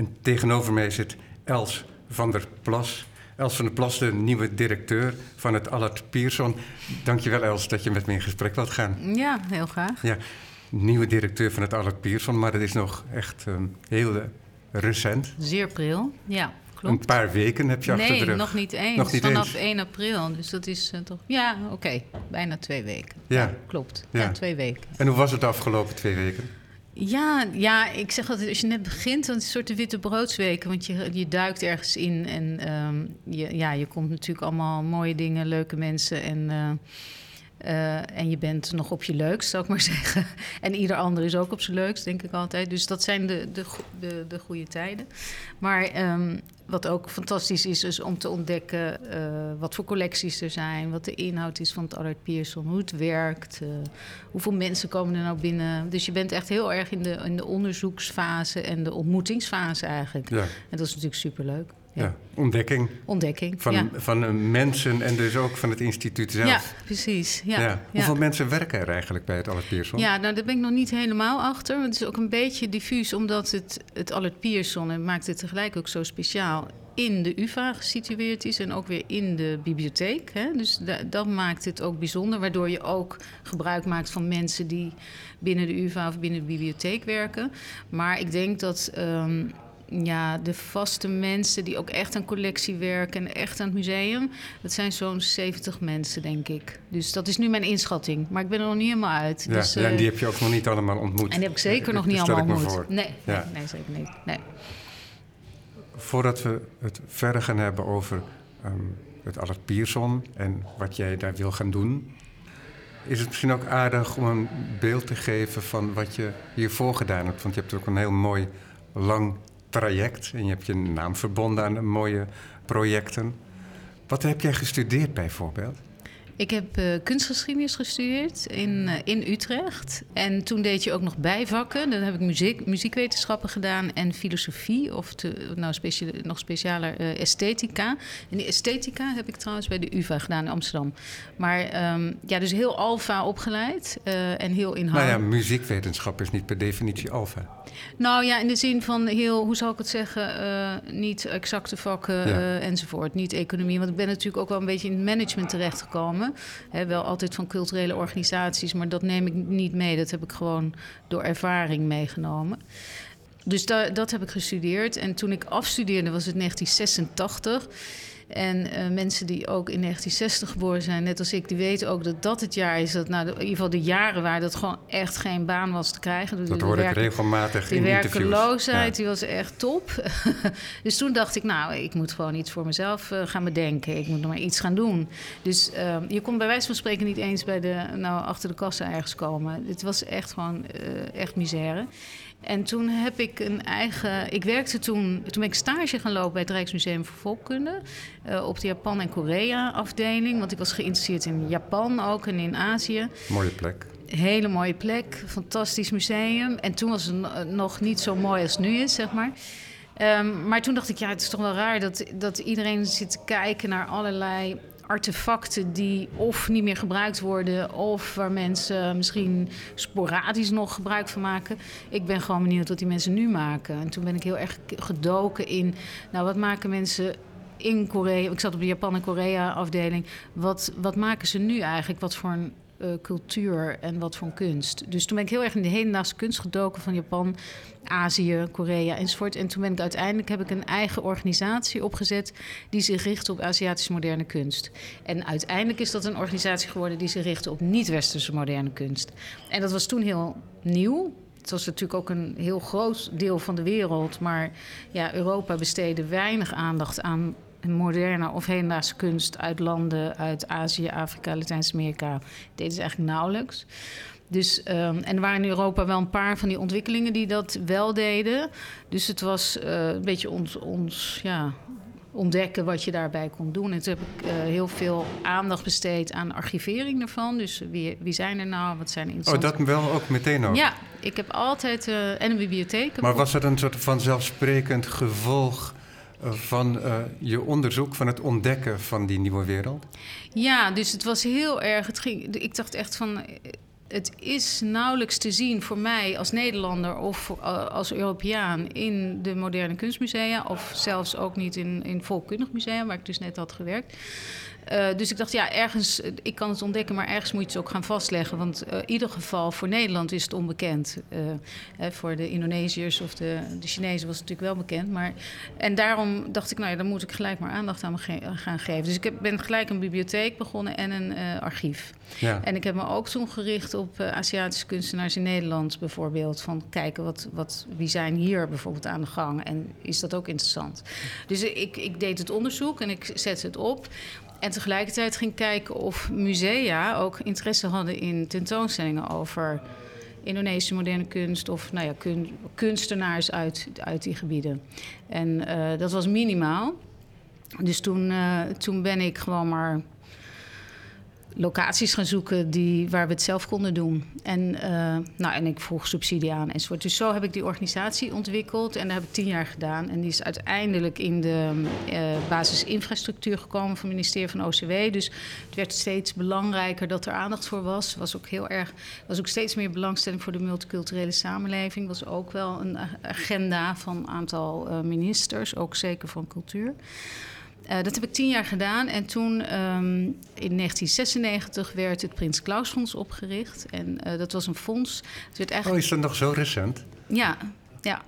En tegenover mij zit Els van der Plas. Els van der Plas, de nieuwe directeur van het Allard Pierson. Dankjewel Els dat je met me in gesprek wilt gaan. Ja, heel graag. Ja, nieuwe directeur van het Allard Pierson, maar dat is nog echt um, heel uh, recent. Zeer pril, ja. Klopt. Een paar weken heb je nee, achter de rug. nog niet eens. Nog niet Vanaf eens. 1 april. Dus dat is uh, toch... Ja, oké. Okay. Bijna twee weken. Ja. ja klopt. Ja. ja. twee weken. En hoe was het de afgelopen twee weken? Ja, ja, ik zeg altijd, als je net begint, dan is het een soort de witte broodsweken. Want je, je duikt ergens in en um, je, ja, je komt natuurlijk allemaal mooie dingen, leuke mensen en... Uh, uh, en je bent nog op je leukst, zou ik maar zeggen. En ieder ander is ook op zijn leukst, denk ik altijd. Dus dat zijn de, de, de, de goede tijden. Maar um, wat ook fantastisch is, is om te ontdekken uh, wat voor collecties er zijn, wat de inhoud is van het Allard Pierson, hoe het werkt, uh, hoeveel mensen komen er nou binnen. Dus je bent echt heel erg in de, in de onderzoeksfase en de ontmoetingsfase eigenlijk. Ja. En dat is natuurlijk superleuk. Ja. ontdekking. Ontdekking, van, ja. van mensen en dus ook van het instituut zelf. Ja, precies. Ja. ja. Hoeveel mensen werken er eigenlijk bij het Allard Pierson? Ja, nou, daar ben ik nog niet helemaal achter. Want het is ook een beetje diffuus, omdat het, het Allard Pierson... en maakt het tegelijk ook zo speciaal in de UvA gesitueerd is en ook weer in de bibliotheek. Hè? Dus dat maakt het ook bijzonder, waardoor je ook gebruik maakt van mensen die binnen de UvA of binnen de bibliotheek werken. Maar ik denk dat um, ja, de vaste mensen die ook echt aan collectie werken en echt aan het museum, dat zijn zo'n 70 mensen, denk ik. Dus dat is nu mijn inschatting. Maar ik ben er nog niet helemaal uit. Ja, dus, ja en die heb je ook nog niet allemaal ontmoet. En die heb ik zeker nog niet allemaal ontmoet. Nee, ja. nee, nee, zeker niet. Nee. Voordat we het verder gaan hebben over um, het Allard Pierson en wat jij daar wil gaan doen, is het misschien ook aardig om een beeld te geven van wat je hiervoor gedaan hebt. Want je hebt ook een heel mooi lang traject en je hebt je naam verbonden aan mooie projecten. Wat heb jij gestudeerd bijvoorbeeld? Ik heb uh, kunstgeschiedenis gestudeerd in, uh, in Utrecht. En toen deed je ook nog bijvakken. Dan heb ik muziek, muziekwetenschappen gedaan en filosofie. Of te, nou speciale, nog specialer uh, esthetica. En die esthetica heb ik trouwens bij de UvA gedaan in Amsterdam. Maar um, ja, dus heel alfa opgeleid en heel inhoudelijk. Nou ja, muziekwetenschap is niet per definitie alfa. Nou ja, in de zin van heel, hoe zal ik het zeggen, niet exacte vakken ja. enzovoort. Niet economie. Want ik ben natuurlijk ook wel een beetje in het management terechtgekomen. Wel altijd van culturele organisaties, maar dat neem ik niet mee. Dat heb ik gewoon door ervaring meegenomen. Dus da dat heb ik gestudeerd. En toen ik afstudeerde was het 1986. En uh, mensen die ook in 1960 geboren zijn, net als ik, die weten ook dat dat het jaar is. Dat nou, in ieder geval de jaren waar dat gewoon echt geen baan was te krijgen. Dat hoor ik regelmatig de in werkeloosheid, die was echt top. dus toen dacht ik, nou, ik moet gewoon iets voor mezelf uh, gaan bedenken. Ik moet nog maar iets gaan doen. Dus uh, je kon bij wijze van spreken niet eens bij de, nou, achter de kassa ergens komen. Het was echt gewoon echt misère. En toen heb ik een eigen. Ik werkte toen. Toen ben ik stage gaan lopen bij het Rijksmuseum voor Volkkunde. Uh, op de Japan- en Korea-afdeling. Want ik was geïnteresseerd in Japan ook en in Azië. Mooie plek. Hele mooie plek. Fantastisch museum. En toen was het nog niet zo mooi als het nu is, zeg maar. Um, maar toen dacht ik, ja, het is toch wel raar dat, dat iedereen zit te kijken naar allerlei artefacten die of niet meer gebruikt worden, of waar mensen misschien sporadisch nog gebruik van maken. Ik ben gewoon benieuwd wat die mensen nu maken. En toen ben ik heel erg gedoken in, nou, wat maken mensen in Korea? Ik zat op de Japan en Korea afdeling. Wat, wat maken ze nu eigenlijk? Wat voor een uh, cultuur en wat voor kunst. Dus toen ben ik heel erg in de hedendaagse kunst gedoken van Japan, Azië, Korea enzovoort. En toen ben ik uiteindelijk heb ik een eigen organisatie opgezet die zich richt op Aziatische moderne kunst. En uiteindelijk is dat een organisatie geworden die zich richt op niet-westerse moderne kunst. En dat was toen heel nieuw. Het was natuurlijk ook een heel groot deel van de wereld, maar ja, Europa besteedde weinig aandacht aan moderne of hedendaagse kunst uit landen uit Azië, Afrika, Latijns-Amerika deden ze eigenlijk nauwelijks. Dus, um, en er waren in Europa wel een paar van die ontwikkelingen die dat wel deden. Dus het was uh, een beetje ons, ons ja, ontdekken wat je daarbij kon doen. En toen heb ik uh, heel veel aandacht besteed aan archivering ervan. Dus wie, wie zijn er nou? Wat zijn er Oh, dat wel ook meteen ook? Ja, ik heb altijd... Uh, en een bibliotheek. Maar was dat een soort vanzelfsprekend gevolg van uh, je onderzoek, van het ontdekken van die nieuwe wereld? Ja, dus het was heel erg. Het ging, ik dacht echt van. het is nauwelijks te zien voor mij als Nederlander of als Europeaan in de moderne kunstmusea. Of zelfs ook niet in, in volkkundig musea, waar ik dus net had gewerkt. Uh, dus ik dacht, ja, ergens, ik kan het ontdekken, maar ergens moet je het ook gaan vastleggen. Want uh, in ieder geval voor Nederland is het onbekend. Uh, hè, voor de Indonesiërs of de, de Chinezen was het natuurlijk wel bekend. Maar, en daarom dacht ik, nou ja, dan moet ik gelijk maar aandacht aan ge gaan geven. Dus ik heb, ben gelijk een bibliotheek begonnen en een archief. Ja. En ik heb me ook toen gericht op Aziatische kunstenaars in Nederland bijvoorbeeld. Van kijken, wat, wat, wie zijn hier bijvoorbeeld aan de gang en is dat ook interessant? Dus ik, ik deed het onderzoek en ik zette het op. En tegelijkertijd ging kijken of musea ook interesse hadden in tentoonstellingen over Indonesische moderne kunst of nou ja, kun, kunstenaars uit, uit die gebieden. En uh, dat was minimaal. Dus toen, uh, toen ben ik gewoon maar locaties gaan zoeken die, waar we het zelf konden doen. En, uh, nou, en ik vroeg subsidie aan enzovoort. Dus zo heb ik die organisatie ontwikkeld en dat heb ik tien jaar gedaan. En die is uiteindelijk in de uh, basisinfrastructuur gekomen van het ministerie van OCW. Dus het werd steeds belangrijker dat er aandacht voor was. Was ook heel erg, was ook steeds meer belangstelling voor de multiculturele samenleving. Was ook wel een agenda van een aantal uh, ministers, ook zeker van cultuur. Uh, dat heb ik tien jaar gedaan. En toen um, in 1996 werd het Prins Klaus Fonds opgericht. En uh, dat was een fonds. Het werd eigenlijk... Oh, is dat nog zo recent? Ja, ja.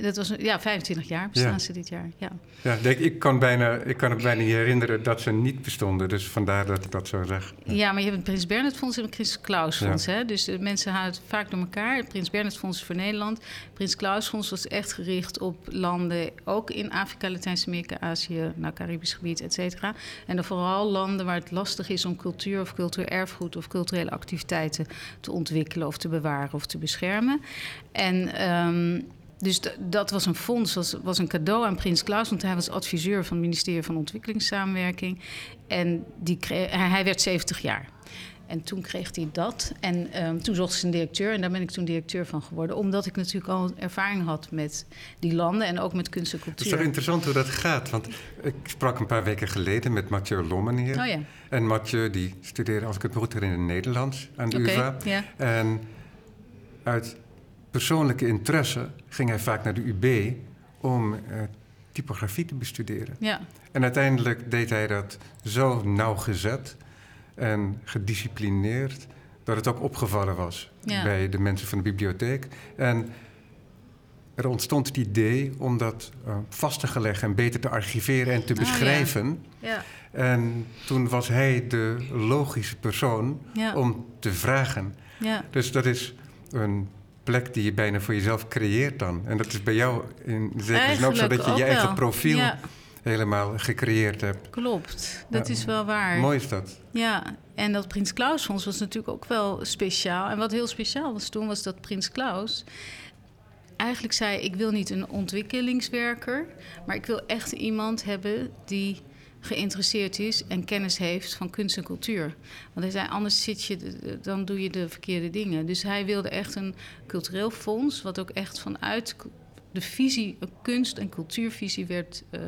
Dat was ja, 25 jaar bestaan ja. ze dit jaar. Ja, ja denk, ik, kan bijna, ik kan het bijna niet herinneren dat ze niet bestonden. Dus vandaar dat ik dat zo zeg. Ja, maar je hebt het Prins Bernhard Fonds en het Prins Klaus Fonds. Hè? Dus de mensen houden het vaak door elkaar. Het Prins Bernhard Fonds is voor Nederland. Het Prins Klaus Fonds was echt gericht op landen, ook in Afrika, Latijns-Amerika, Azië, nou, Caribisch gebied, et cetera. En dan vooral landen waar het lastig is om cultuur of cultureel erfgoed of culturele activiteiten te ontwikkelen of te bewaren of te beschermen. En. Um, dus dat was een fonds, was, was een cadeau aan Prins Klaus, want hij was adviseur van het ministerie van Ontwikkelingssamenwerking. En die kreeg, hij werd 70 jaar. En toen kreeg hij dat. En um, toen zocht ze een directeur. En daar ben ik toen directeur van geworden. Omdat ik natuurlijk al ervaring had met die landen en ook met kunst en cultuur. Het is toch interessant hoe dat gaat? Want ik sprak een paar weken geleden met Mathieu Lommen hier. Oh ja. En Mathieu die studeerde, als ik het me goed herinner, in het Nederlands aan de okay, UvA. Ja. En uit persoonlijke interesse ging hij vaak naar de UB om uh, typografie te bestuderen. Ja. En uiteindelijk deed hij dat zo nauwgezet en gedisciplineerd dat het ook opgevallen was ja. bij de mensen van de bibliotheek. En er ontstond het idee om dat uh, vast te leggen en beter te archiveren en te beschrijven. Oh, ja. Ja. En toen was hij de logische persoon om te vragen. Dus dat is een plek die je bijna voor jezelf creëert dan. En dat is bij jou in zekere zin ook zo dat je je eigen wel. profiel ja. helemaal gecreëerd hebt. Klopt, dat Ja. is wel waar. Mooi is dat. Ja, en dat Prins Klaus Fonds was natuurlijk ook wel speciaal. En wat heel speciaal was toen, was dat Prins Klaus eigenlijk zei: Ik wil niet een ontwikkelingswerker, maar ik wil echt iemand hebben die geïnteresseerd is en kennis heeft van kunst en cultuur. Want hij zei, anders zit je, dan doe je de verkeerde dingen. Dus hij wilde echt een cultureel fonds, wat ook echt vanuit de visie, een kunst- en cultuurvisie werd uh,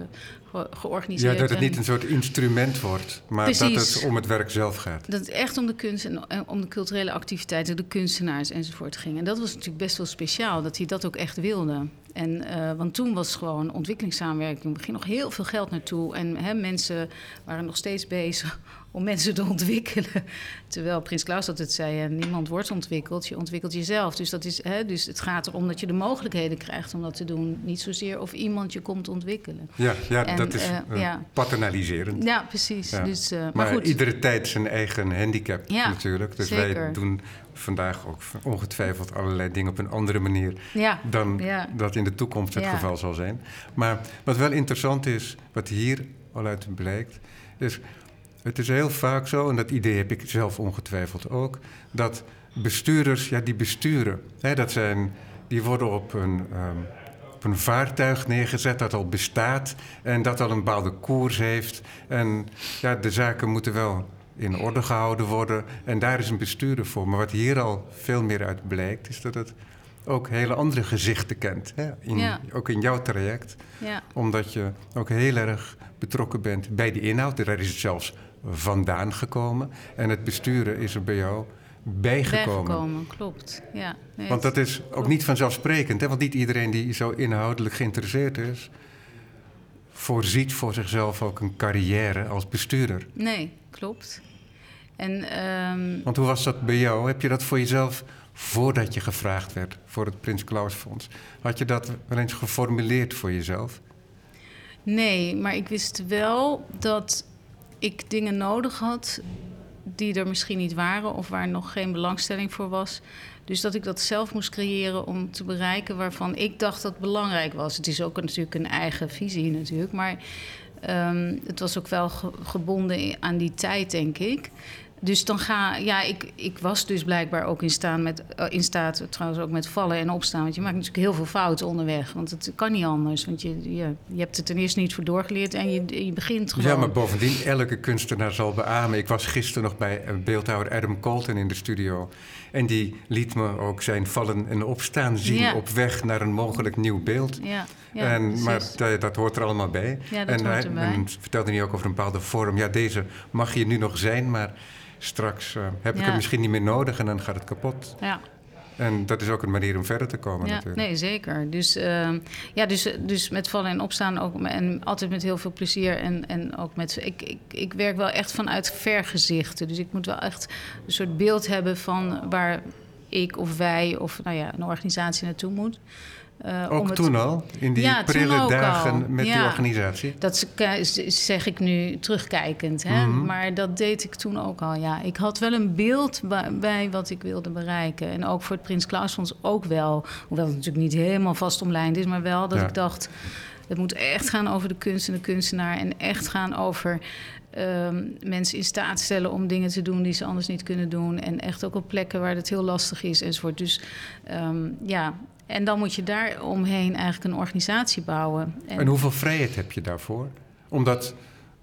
ge georganiseerd. Ja, dat het en niet een soort instrument wordt, maar dat het om het werk zelf gaat. dat het echt om de kunst en om de culturele activiteiten, de kunstenaars enzovoort ging. En dat was natuurlijk best wel speciaal, dat hij dat ook echt wilde. En, uh, want toen was gewoon ontwikkelingssamenwerking, er ging nog heel veel geld naartoe. En hè, mensen waren nog steeds bezig om mensen te ontwikkelen. Terwijl Prins Klaus altijd zei, ja, niemand wordt ontwikkeld, je ontwikkelt jezelf. Dus, dat is, hè, dus het gaat erom dat je de mogelijkheden krijgt om dat te doen. Niet zozeer of iemand je komt ontwikkelen. Ja, ja En, dat is eh, uh, ja. paternaliserend. Ja, precies. Ja. Dus, uh, maar, Maar goed. iedere tijd zijn eigen handicap natuurlijk. Dus wij doen vandaag ook ongetwijfeld allerlei dingen op een andere manier Ja, dan ja. dat in de toekomst het Ja. geval zal zijn. Maar wat wel interessant is, wat hier al uit blijkt, is het is heel vaak zo, en dat idee heb ik zelf ongetwijfeld ook, dat bestuurders, ja, die besturen, hè, dat zijn, die worden op een, ehm, op een vaartuig neergezet dat al bestaat en dat al een bepaalde koers heeft. En ja, de zaken moeten wel in orde gehouden worden en daar is een bestuurder voor. Maar wat hier al veel meer uit blijkt, is dat het ook hele andere gezichten kent. Hè? In, Ja. Ook in jouw traject Ja, omdat je ook heel erg betrokken bent bij de inhoud. Daar is het zelfs vandaan gekomen. En het besturen is er bij jou bijgekomen. Bijgekomen, klopt. Ja, nee, Want dat is ook niet vanzelfsprekend. Hè? Want niet iedereen die zo inhoudelijk geïnteresseerd is... voorziet voor zichzelf ook een carrière als bestuurder. Nee, klopt. En, um... Want hoe was dat bij jou? Heb je dat voor jezelf voordat je gevraagd werd voor het Prins Klaus Fonds? Had je dat wel eens geformuleerd voor jezelf? Nee, maar ik wist wel dat ik dingen nodig had die er misschien niet waren of waar nog geen belangstelling voor was. Dus dat ik dat zelf moest creëren om te bereiken waarvan ik dacht dat belangrijk was. Het is ook natuurlijk een eigen visie natuurlijk, maar um, het was ook wel gebonden aan die tijd, denk ik. Dus dan ga ja, ik, ik was dus blijkbaar ook in, staan met, eh, in staat, trouwens ook met vallen en opstaan. Want je maakt natuurlijk heel veel fouten onderweg. Want het kan niet anders. Want je, je, je hebt het ten eerste niet voor doorgeleerd en je, je begint gewoon. Ja, maar bovendien, elke kunstenaar zal beamen. Ik was gisteren nog bij beeldhouwer Adam Colton in de studio. En die liet me ook zijn vallen en opstaan zien op weg naar een mogelijk nieuw beeld. Ja, ja, en, maar dat, dat, hoort er allemaal bij. Ja, dat en, hoort erbij. en vertelde hij ook over een bepaalde vorm. Ja, deze mag je nu nog zijn, maar straks uh, heb ik het misschien niet meer nodig en dan gaat het kapot. Ja. En dat is ook een manier om verder te komen ja, natuurlijk. Nee, zeker. Dus, uh, ja, dus, dus met vallen en opstaan ook en altijd met heel veel plezier. En, en ook met. Ik, ik, ik werk wel echt vanuit vergezichten. Dus ik moet wel echt een soort beeld hebben van waar ik of wij of nou ja, een organisatie naartoe moet. Uh, ook toen al? In die prille dagen met die organisatie? Dat zeg ik nu terugkijkend. Hè? Mhm. Maar dat deed ik toen ook al. Ja, ik had wel een beeld bij, wat ik wilde bereiken. En ook voor het Prins Klaus Fonds ook wel. Hoewel het natuurlijk niet helemaal vast omlijnd is. Maar wel dat ik dacht... Het moet echt gaan over de kunst en de kunstenaar. En echt gaan over um, mensen in staat stellen om dingen te doen die ze anders niet kunnen doen. En echt ook op plekken waar het heel lastig is enzovoort. Dus um, ja, en dan moet je daar omheen eigenlijk een organisatie bouwen. En, en hoeveel vrijheid heb je daarvoor? Omdat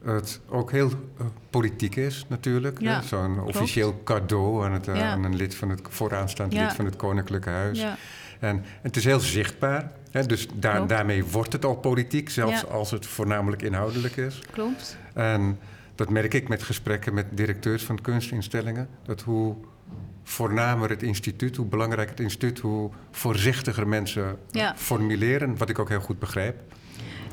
het ook heel uh, politiek is natuurlijk. Ja, Zo'n officieel cadeau aan, het, uh, ja. aan, een lid van het vooraanstaand ja. lid van het Koninklijke Huis. En het is heel zichtbaar. Hè, dus daar, daarmee wordt het al politiek, zelfs als het voornamelijk inhoudelijk is. Klopt. En dat merk ik met gesprekken met directeurs van kunstinstellingen. Dat hoe voornamer het instituut, hoe belangrijk het instituut, hoe voorzichtiger mensen formuleren, wat ik ook heel goed begrijp.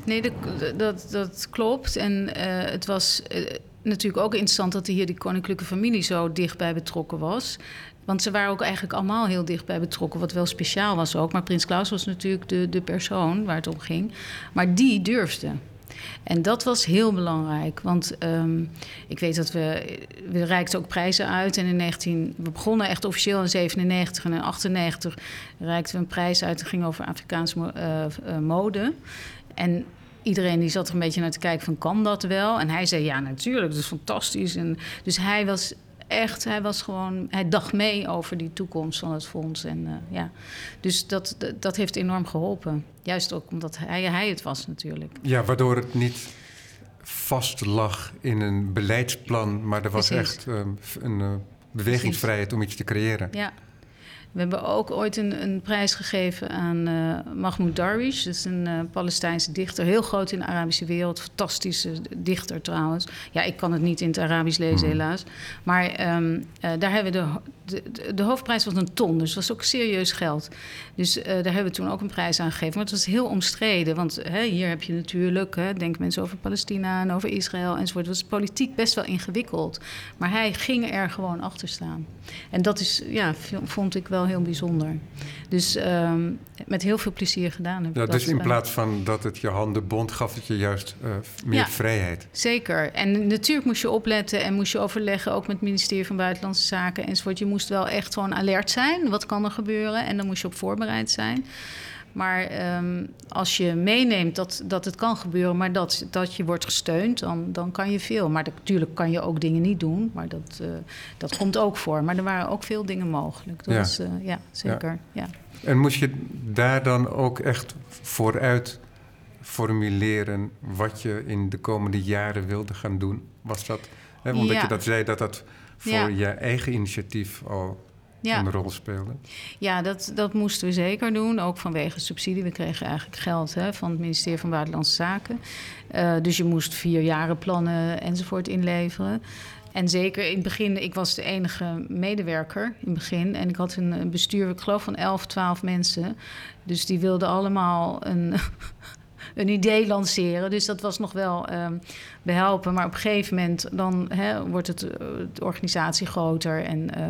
Nee, dat, dat, dat klopt. En uh, het was uh, natuurlijk ook interessant dat hier die koninklijke familie zo dichtbij betrokken was. Want ze waren ook eigenlijk allemaal heel dichtbij betrokken, wat wel speciaal was ook. Maar Prins Klaus was natuurlijk de, de persoon waar het om ging. Maar die durfde. En dat was heel belangrijk, want um, ik weet dat we... We reikten ook prijzen uit en in 19... We begonnen echt officieel in 97 en in 98 reikten we een prijs uit. Het ging over Afrikaanse uh, mode. En iedereen die zat er een beetje naar te kijken van kan dat wel? En hij zei ja natuurlijk, dat is fantastisch. En dus hij was echt, hij was gewoon, hij dacht mee over die toekomst van het fonds. En uh, ja, dus dat, dat heeft enorm geholpen. Juist ook omdat hij, hij het was natuurlijk. Ja, waardoor het niet vast lag in een beleidsplan, maar er was Precies. echt um, een uh, bewegingsvrijheid om iets te creëren. Ja, we hebben ook ooit een, een prijs gegeven aan uh, Mahmoud Darwish. Dat is een uh, Palestijnse dichter, heel groot in de Arabische wereld. Fantastische dichter trouwens. Ja, ik kan het niet in het Arabisch lezen, hmm. helaas. Maar um, uh, daar hebben we de, de, de, hoofdprijs was een ton, dus dat was ook serieus geld. Dus daar hebben we toen ook een prijs aan gegeven. Maar het was heel omstreden, want hè, hier heb je natuurlijk... Hè, denk mensen over Palestina en over Israël enzovoort. Het was politiek best wel ingewikkeld. Maar hij ging er gewoon achter staan. En dat is, ja, vond ik wel heel bijzonder. Dus ehm, met heel veel plezier gedaan. Heb ik dus in plaats van dat het je handen bond, gaf het je juist uh, meer ja, vrijheid. Zeker. En natuurlijk moest je opletten en moest je overleggen, ook met het ministerie van Buitenlandse Zaken enzovoort. Je moest wel echt gewoon alert zijn. Wat kan er gebeuren? En dan moest je op voorbereid zijn. Maar um, als je meeneemt dat, dat het kan gebeuren, maar dat, dat je wordt gesteund, dan, dan kan je veel. Maar natuurlijk kan je ook dingen niet doen, maar dat, uh, dat komt ook voor. Maar er waren ook veel dingen mogelijk. Dat ja. Uh, ja, zeker. Ja. ja. En moest je daar dan ook echt vooruit formuleren wat je in de komende jaren wilde gaan doen? Was dat, hè, omdat ja. je dat zei, dat dat voor je eigen initiatief al ja. een rol speelde? Ja, dat, dat moesten we zeker doen, ook vanwege subsidie. We kregen eigenlijk geld hè, van het ministerie van Buitenlandse Zaken. Uh, dus je moest vier jaren plannen enzovoort inleveren. En zeker in het begin, ik was de enige medewerker in het begin. En ik had een bestuur, ik geloof van 11, 12 mensen. Dus die wilden allemaal een, een idee lanceren. Dus dat was nog wel um, behelpen. Maar op een gegeven moment dan hè, wordt het, eh, de organisatie groter. En uh,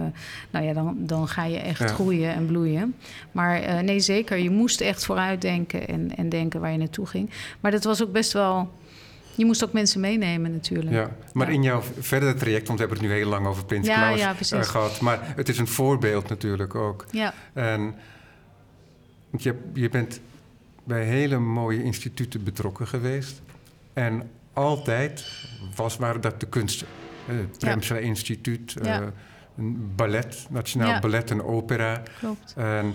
nou ja, dan, dan ga je echt groeien en bloeien. Maar uh, nee, zeker. Je moest echt vooruitdenken en, en denken waar je naartoe ging. Maar dat was ook best wel je moest ook mensen meenemen natuurlijk. Ja, maar in jouw verdere traject, want we hebben het nu heel lang over Prins ja, Klaus ja, uh, gehad. Maar het is een voorbeeld natuurlijk ook. Ja. En je, je bent bij hele mooie instituten betrokken geweest. En altijd was, waren dat de kunsten. Het Premsla Instituut, ja. uh, ballet, Nationaal Ballet en Opera. Klopt. En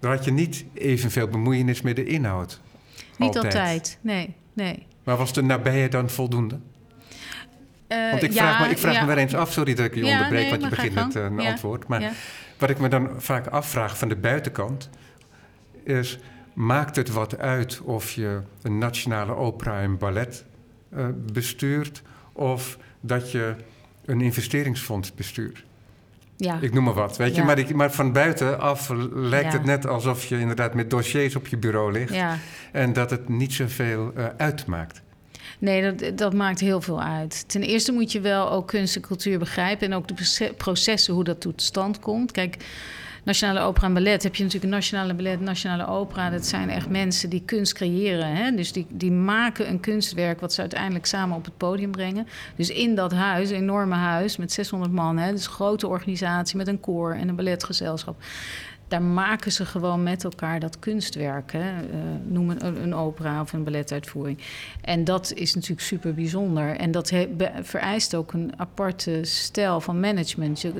daar had je niet evenveel bemoeienis met de inhoud. Niet altijd, nee, nee. Maar was de nabije dan voldoende? Uh, want ik vraag, me, ik vraag me weer eens af, sorry dat ik je onderbreek, nee, want je begint met een antwoord. Maar wat ik me dan vaak afvraag van de buitenkant is maakt het wat uit of je een nationale opera en ballet uh, bestuurt of dat je een investeringsfonds bestuurt. Ja. Ik noem maar wat, weet je. Maar, ik, maar van buitenaf lijkt het net alsof je inderdaad met dossiers op je bureau ligt. En dat het niet zoveel uh, uitmaakt. Nee, dat, dat maakt heel veel uit. Ten eerste moet je wel ook kunst en cultuur begrijpen... en ook de processen, hoe dat tot stand komt. Kijk, Nationale Opera en Ballet heb je natuurlijk Nationale Ballet, Nationale Opera. Dat zijn echt mensen die kunst creëren. Hè? Dus die, die maken een kunstwerk wat ze uiteindelijk samen op het podium brengen. Dus in dat huis, een enorme huis met 600 man. Hè? Dus een grote organisatie met een koor en een balletgezelschap daar maken ze gewoon met elkaar dat kunstwerk. Hè? Uh, noem een, een, opera of een balletuitvoering. En dat is natuurlijk super bijzonder. En dat vereist ook een aparte stijl van management. Je,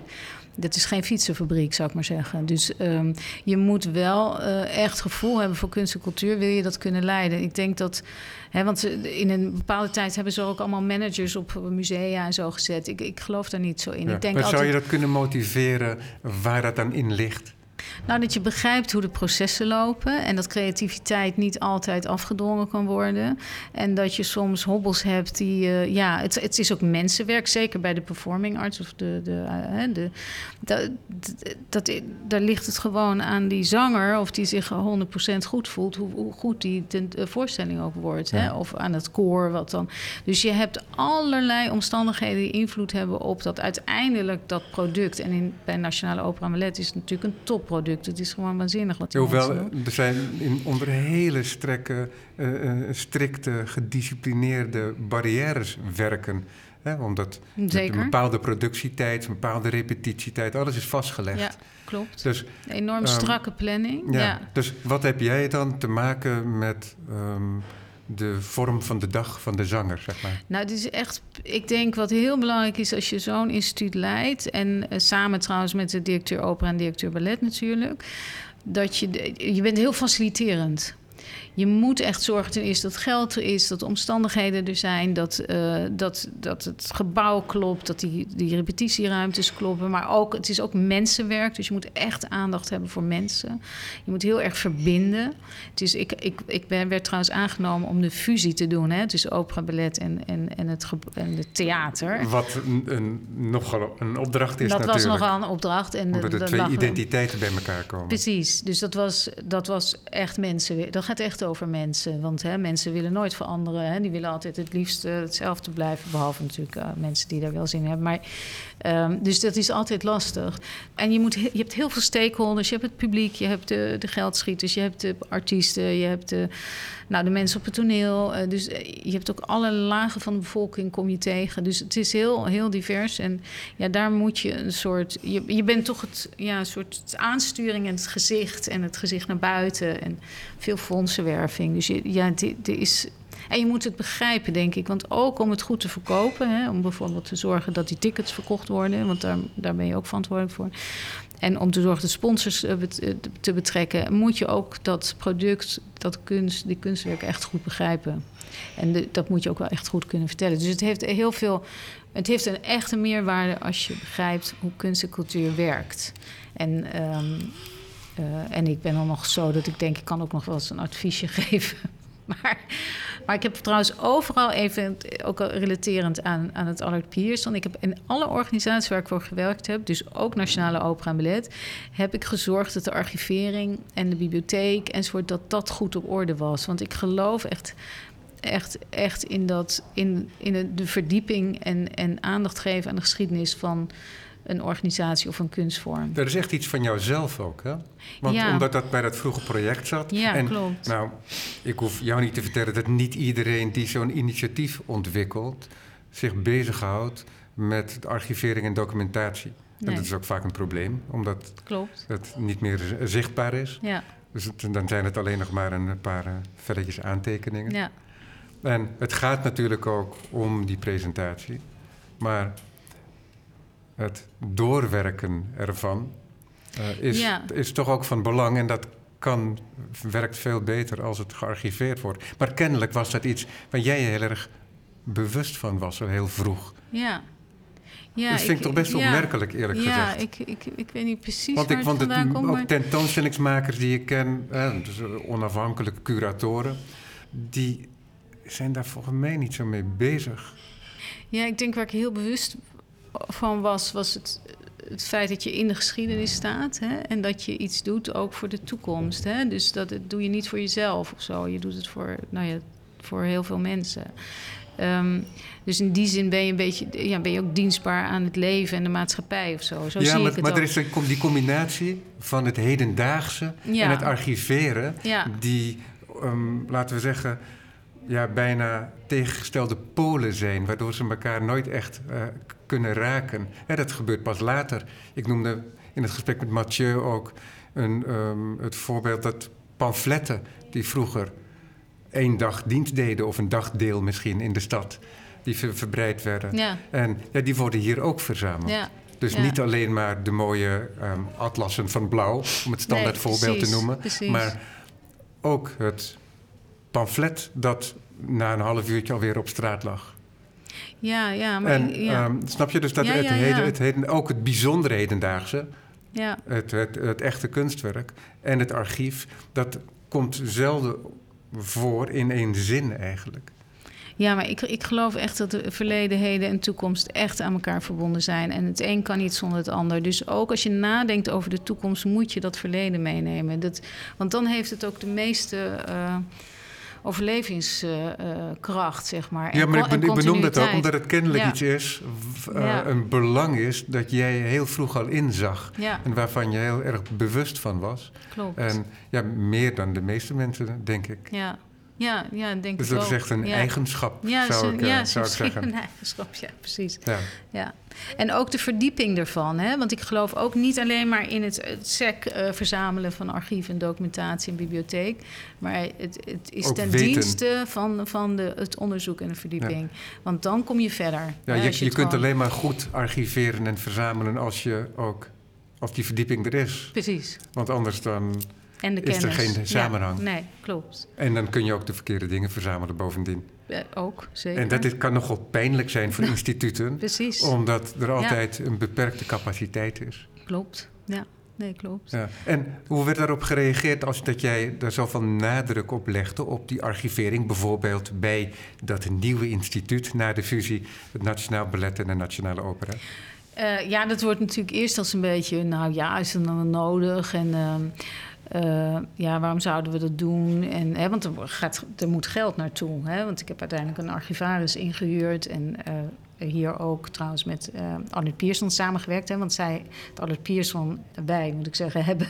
dit is geen fietsenfabriek, zou ik maar zeggen. Dus um, je moet wel uh, echt gevoel hebben voor kunst en cultuur, wil je dat kunnen leiden. Ik denk dat, hè, want in een bepaalde tijd hebben ze ook allemaal managers op musea en zo gezet. Ik, ik geloof daar niet zo in. Ja, ik denk maar zou je dat kunnen motiveren waar dat dan in ligt? Nou, dat je begrijpt hoe de processen lopen en dat creativiteit niet altijd afgedwongen kan worden. En dat je soms hobbels hebt die, uh, ja, het, het, is ook mensenwerk, zeker bij de performing arts of de, de, uh, de, dat, dat, daar ligt het gewoon aan die zanger of die zich 100% goed voelt, hoe, hoe goed die ten, uh, voorstelling ook wordt. Ja. Hè? Of aan het koor, wat dan. Dus je hebt allerlei omstandigheden die invloed hebben op dat uiteindelijk dat product. En in, bij Nationale Opera Ballet is het natuurlijk een topproduct het is gewoon waanzinnig wat die Hoewel, er zijn in, onder hele strekke, uh, strikte, gedisciplineerde barrières werken. Hè, omdat een bepaalde productietijd, een bepaalde repetitietijd, alles is vastgelegd. Ja, klopt. Dus, een enorm um, strakke planning. Ja, ja, Dus wat heb jij dan te maken met... Um, de vorm van de dag van de zanger, zeg maar? Nou, het is echt, ik denk wat heel belangrijk is als je zo'n instituut leidt... en uh, samen trouwens met de directeur opera en directeur ballet natuurlijk... dat je, je bent heel faciliterend je moet echt zorgen ten eerste dat geld er is, dat omstandigheden er zijn, dat, uh, dat, dat het gebouw klopt, dat die, die repetitieruimtes kloppen. Maar ook, het is ook mensenwerk, dus je moet echt aandacht hebben voor mensen. Je moet heel erg verbinden. Het is, ik, ik, ik ben, werd trouwens aangenomen om de fusie te doen hè, tussen opera, ballet en, en, en, het, en het theater. Wat een, een, nogal een opdracht is dat natuurlijk. Dat was nogal een opdracht. En Omdat er twee identiteiten bij elkaar komen. Precies, dus dat was, dat was echt mensen. Dat gaat echt over mensen. Want hè, mensen willen nooit veranderen. Hè. Die willen altijd het liefst hetzelfde blijven. Behalve natuurlijk uh, mensen die daar wel zin in hebben. Maar, um, dus dat is altijd lastig. En je, moet, je hebt heel veel stakeholders. Je hebt het publiek, je hebt de, de geldschieters, je hebt de artiesten, je hebt de, nou, de mensen op het toneel. Uh, dus eh, je hebt ook alle lagen van de bevolking kom je tegen. Dus het is heel, heel divers. En ja, daar moet je een soort. Je, je bent toch het ja, soort aansturing en het gezicht en het gezicht naar buiten. En veel fondsenwerving. Dus je, ja, er is. En je moet het begrijpen, denk ik. Want ook om het goed te verkopen, hè, om bijvoorbeeld te zorgen dat die tickets verkocht worden, want daar, daar ben je ook verantwoordelijk voor. En om te zorgen de sponsors eh, eh, te betrekken, moet je ook dat product, dat kunst, die kunstwerk echt goed begrijpen. En dat moet je ook wel echt goed kunnen vertellen. Dus het heeft heel veel. Het heeft een echte meerwaarde als je begrijpt hoe kunst en cultuur werkt. En um, uh, en ik ben dan nog zo dat ik denk, ik kan ook nog wel eens een adviesje geven. Maar, maar ik heb trouwens overal even, ook al relaterend aan, aan het Allard Pierson... ik heb in alle organisaties waar ik voor gewerkt heb... dus ook Nationale Opera en Ballet... heb ik gezorgd dat de archivering en de bibliotheek enzovoort... dat dat goed op orde was. Want ik geloof echt echt, echt in, dat, in, in de verdieping en, en aandacht geven aan de geschiedenis van een organisatie of een kunstvorm. Dat is echt iets van jouzelf ook, hè? Want Ja. omdat dat bij dat vroege project zat. Ja, en, klopt. Nou, ik hoef jou niet te vertellen dat niet iedereen die zo'n initiatief ontwikkelt... zich bezighoudt met de archivering en documentatie. En dat is ook vaak een probleem, omdat Klopt. het niet meer zichtbaar is. Ja, Dus het- dan zijn het alleen nog maar een paar eh, velletjes aantekeningen. ja, En het gaat natuurlijk ook om die presentatie. Maar het doorwerken ervan eh, is, Ja. is toch ook van belang. En dat kan, werkt veel beter als het gearchiveerd wordt. Maar kennelijk was dat iets waar jij heel erg bewust van was, al heel vroeg. ja. ja dat vind ik, toch best ja. opmerkelijk, eerlijk ja, gezegd. ik, ik, ik weet niet precies Want waar ik vond het vandaan komt. ook maar- tentoonstellingsmakers die ik ken, eh, dus eh, onafhankelijke curatoren, die zijn daar volgens mij niet zo mee bezig. Ja, ik denk waar ik heel bewust van was, was het, het feit dat je in de geschiedenis staat. Hè, en dat je iets doet ook voor de toekomst. Hè? Dus dat het doe je niet voor jezelf of zo. Je doet het voor, nou ja, voor heel veel mensen. Ehm, dus in die zin ben je een beetje, ja, ben je ook dienstbaar aan het leven en de maatschappij of zo. Zo ja, zie maar, ik het maar ook. er is een, die combinatie van het hedendaagse Ja. en het archiveren, Ja. die, ehm, laten we zeggen, ja, bijna tegengestelde polen zijn, waardoor ze elkaar nooit echt eh, kunnen raken. Hè, dat gebeurt pas later. Ik noemde in het gesprek met Mathieu ook een, ehm, het voorbeeld dat pamfletten die vroeger één dag dienst deden, of een dagdeel misschien in de stad, die ver- verbreid werden. Ja, En ja, die worden hier ook verzameld. ja, Dus Ja. niet alleen maar de mooie ehm, atlassen van blauw, om het standaard Nee, voorbeeld te noemen. precies. Maar ook het pamflet dat na een half uurtje alweer op straat lag. ja, ja, maar en ja, ehm, snap je dus dat Ja, het, ja, heden, het heden, ook het bijzondere hedendaagse, ja, het, het, het echte kunstwerk en het archief, dat komt zelden voor in één zin eigenlijk. Ja, maar ik, ik geloof echt dat de verleden, heden en toekomst echt aan elkaar verbonden zijn. En het een kan niet zonder het ander. Dus ook als je nadenkt over de toekomst, moet je dat verleden meenemen. Dat, want dan heeft het ook de meeste eh, overlevingskracht, zeg maar. En ja, maar ik, en ben, ik benoem dat ook omdat het kennelijk Ja. iets is, eh, Ja. een belang is dat jij heel vroeg al inzag. En waarvan je heel erg bewust van was. klopt. En ja, meer dan de meeste mensen, denk ik. ja. Ja, ja, ik denk Dus het dat is echt een ja. eigenschap, Ja, zou zo- ik, eh, ja, zou ik zeggen. een eigenschap, ja, precies. Ja. Ja, en ook de verdieping ervan. Hè? Want ik geloof ook niet alleen maar in het, het SEC eh, verzamelen van archief en documentatie en bibliotheek. Maar het, het is Ook ten weten. dienste van, van de, het onderzoek en de verdieping. Want dan kom je verder. Ja, hè, je, je, kunt gewoon- alleen maar goed archiveren en verzamelen als je ook als die verdieping er is. Precies. Want anders dan. En de Is er kennis. geen samenhang? Ja, nee, klopt. En dan kun je ook de verkeerde dingen verzamelen bovendien. Eh, ook, zeker. En dat is, kan nogal pijnlijk zijn voor instituten, Precies, omdat er altijd een beperkte capaciteit is. klopt. Ja, nee, klopt. Ja. En hoe werd daarop gereageerd als dat jij daar zoveel nadruk op legde, op die archivering, bijvoorbeeld bij dat nieuwe instituut na de fusie, het Nationaal Ballet en de Nationale Opera? Eh, ja, dat wordt natuurlijk eerst als een beetje, nou ja, is het dan nodig? En ehm, eh, ja, waarom zouden we dat doen? En, hè, want er, gaat, er moet geld naartoe. Hè? Want ik heb uiteindelijk een archivaris ingehuurd. En eh, hier ook trouwens met Arnold Pierson samengewerkt. Hè? Want zij, het Arnold Pierson, wij moet ik zeggen, hebben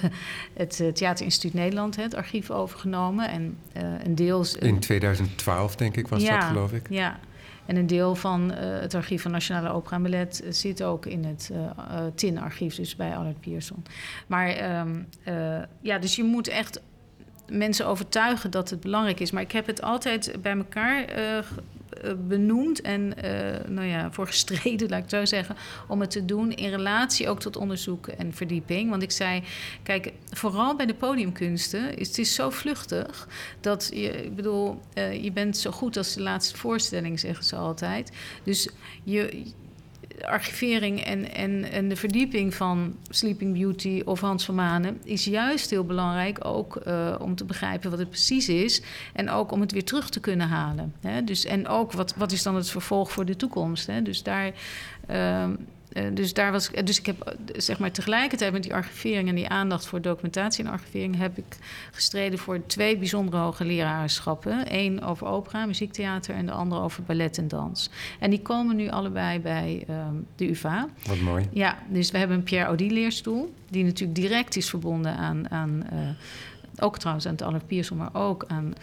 het eh, Theaterinstituut Nederland hè, het archief overgenomen. En een deel... In 2012, denk ik, was dat, geloof ik. Ja, en een deel van eh, het archief van Nationale Opera en Ballet eh, zit ook in het eh, TIN-archief, dus bij Allard Pierson. Maar ehm, eh, ja, dus je moet echt mensen overtuigen dat het belangrijk is. Maar ik heb het altijd bij elkaar benoemd en eh, nou ja, voor gestreden, laat ik het zo zeggen, om het te doen in relatie ook tot onderzoek en verdieping. Want ik zei, kijk, vooral bij de podiumkunsten is het is zo vluchtig dat je, ik bedoel, eh, je bent zo goed als de laatste voorstelling, zeggen ze altijd. Dus je archivering en, en, en de verdieping van Sleeping Beauty of Hans van Manen is juist heel belangrijk. Ook uh, om te begrijpen wat het precies is. En ook om het weer terug te kunnen halen. Hè? Dus, en ook wat, wat is dan het vervolg voor de toekomst. Hè? Dus daar. Uh, dus, daar was, dus ik heb eh, zeg maar tegelijkertijd met die archivering en die aandacht voor documentatie en archivering heb ik gestreden voor twee bijzondere hoogleraarschappen. Eén over opera, muziektheater en de andere over ballet en dans. En die komen nu allebei bij um, de UvA. Wat mooi. Ja, dus we hebben een Pierre Audi leerstoel, die natuurlijk direct is verbonden aan, aan uh, ook trouwens aan het Pierson, maar ook aan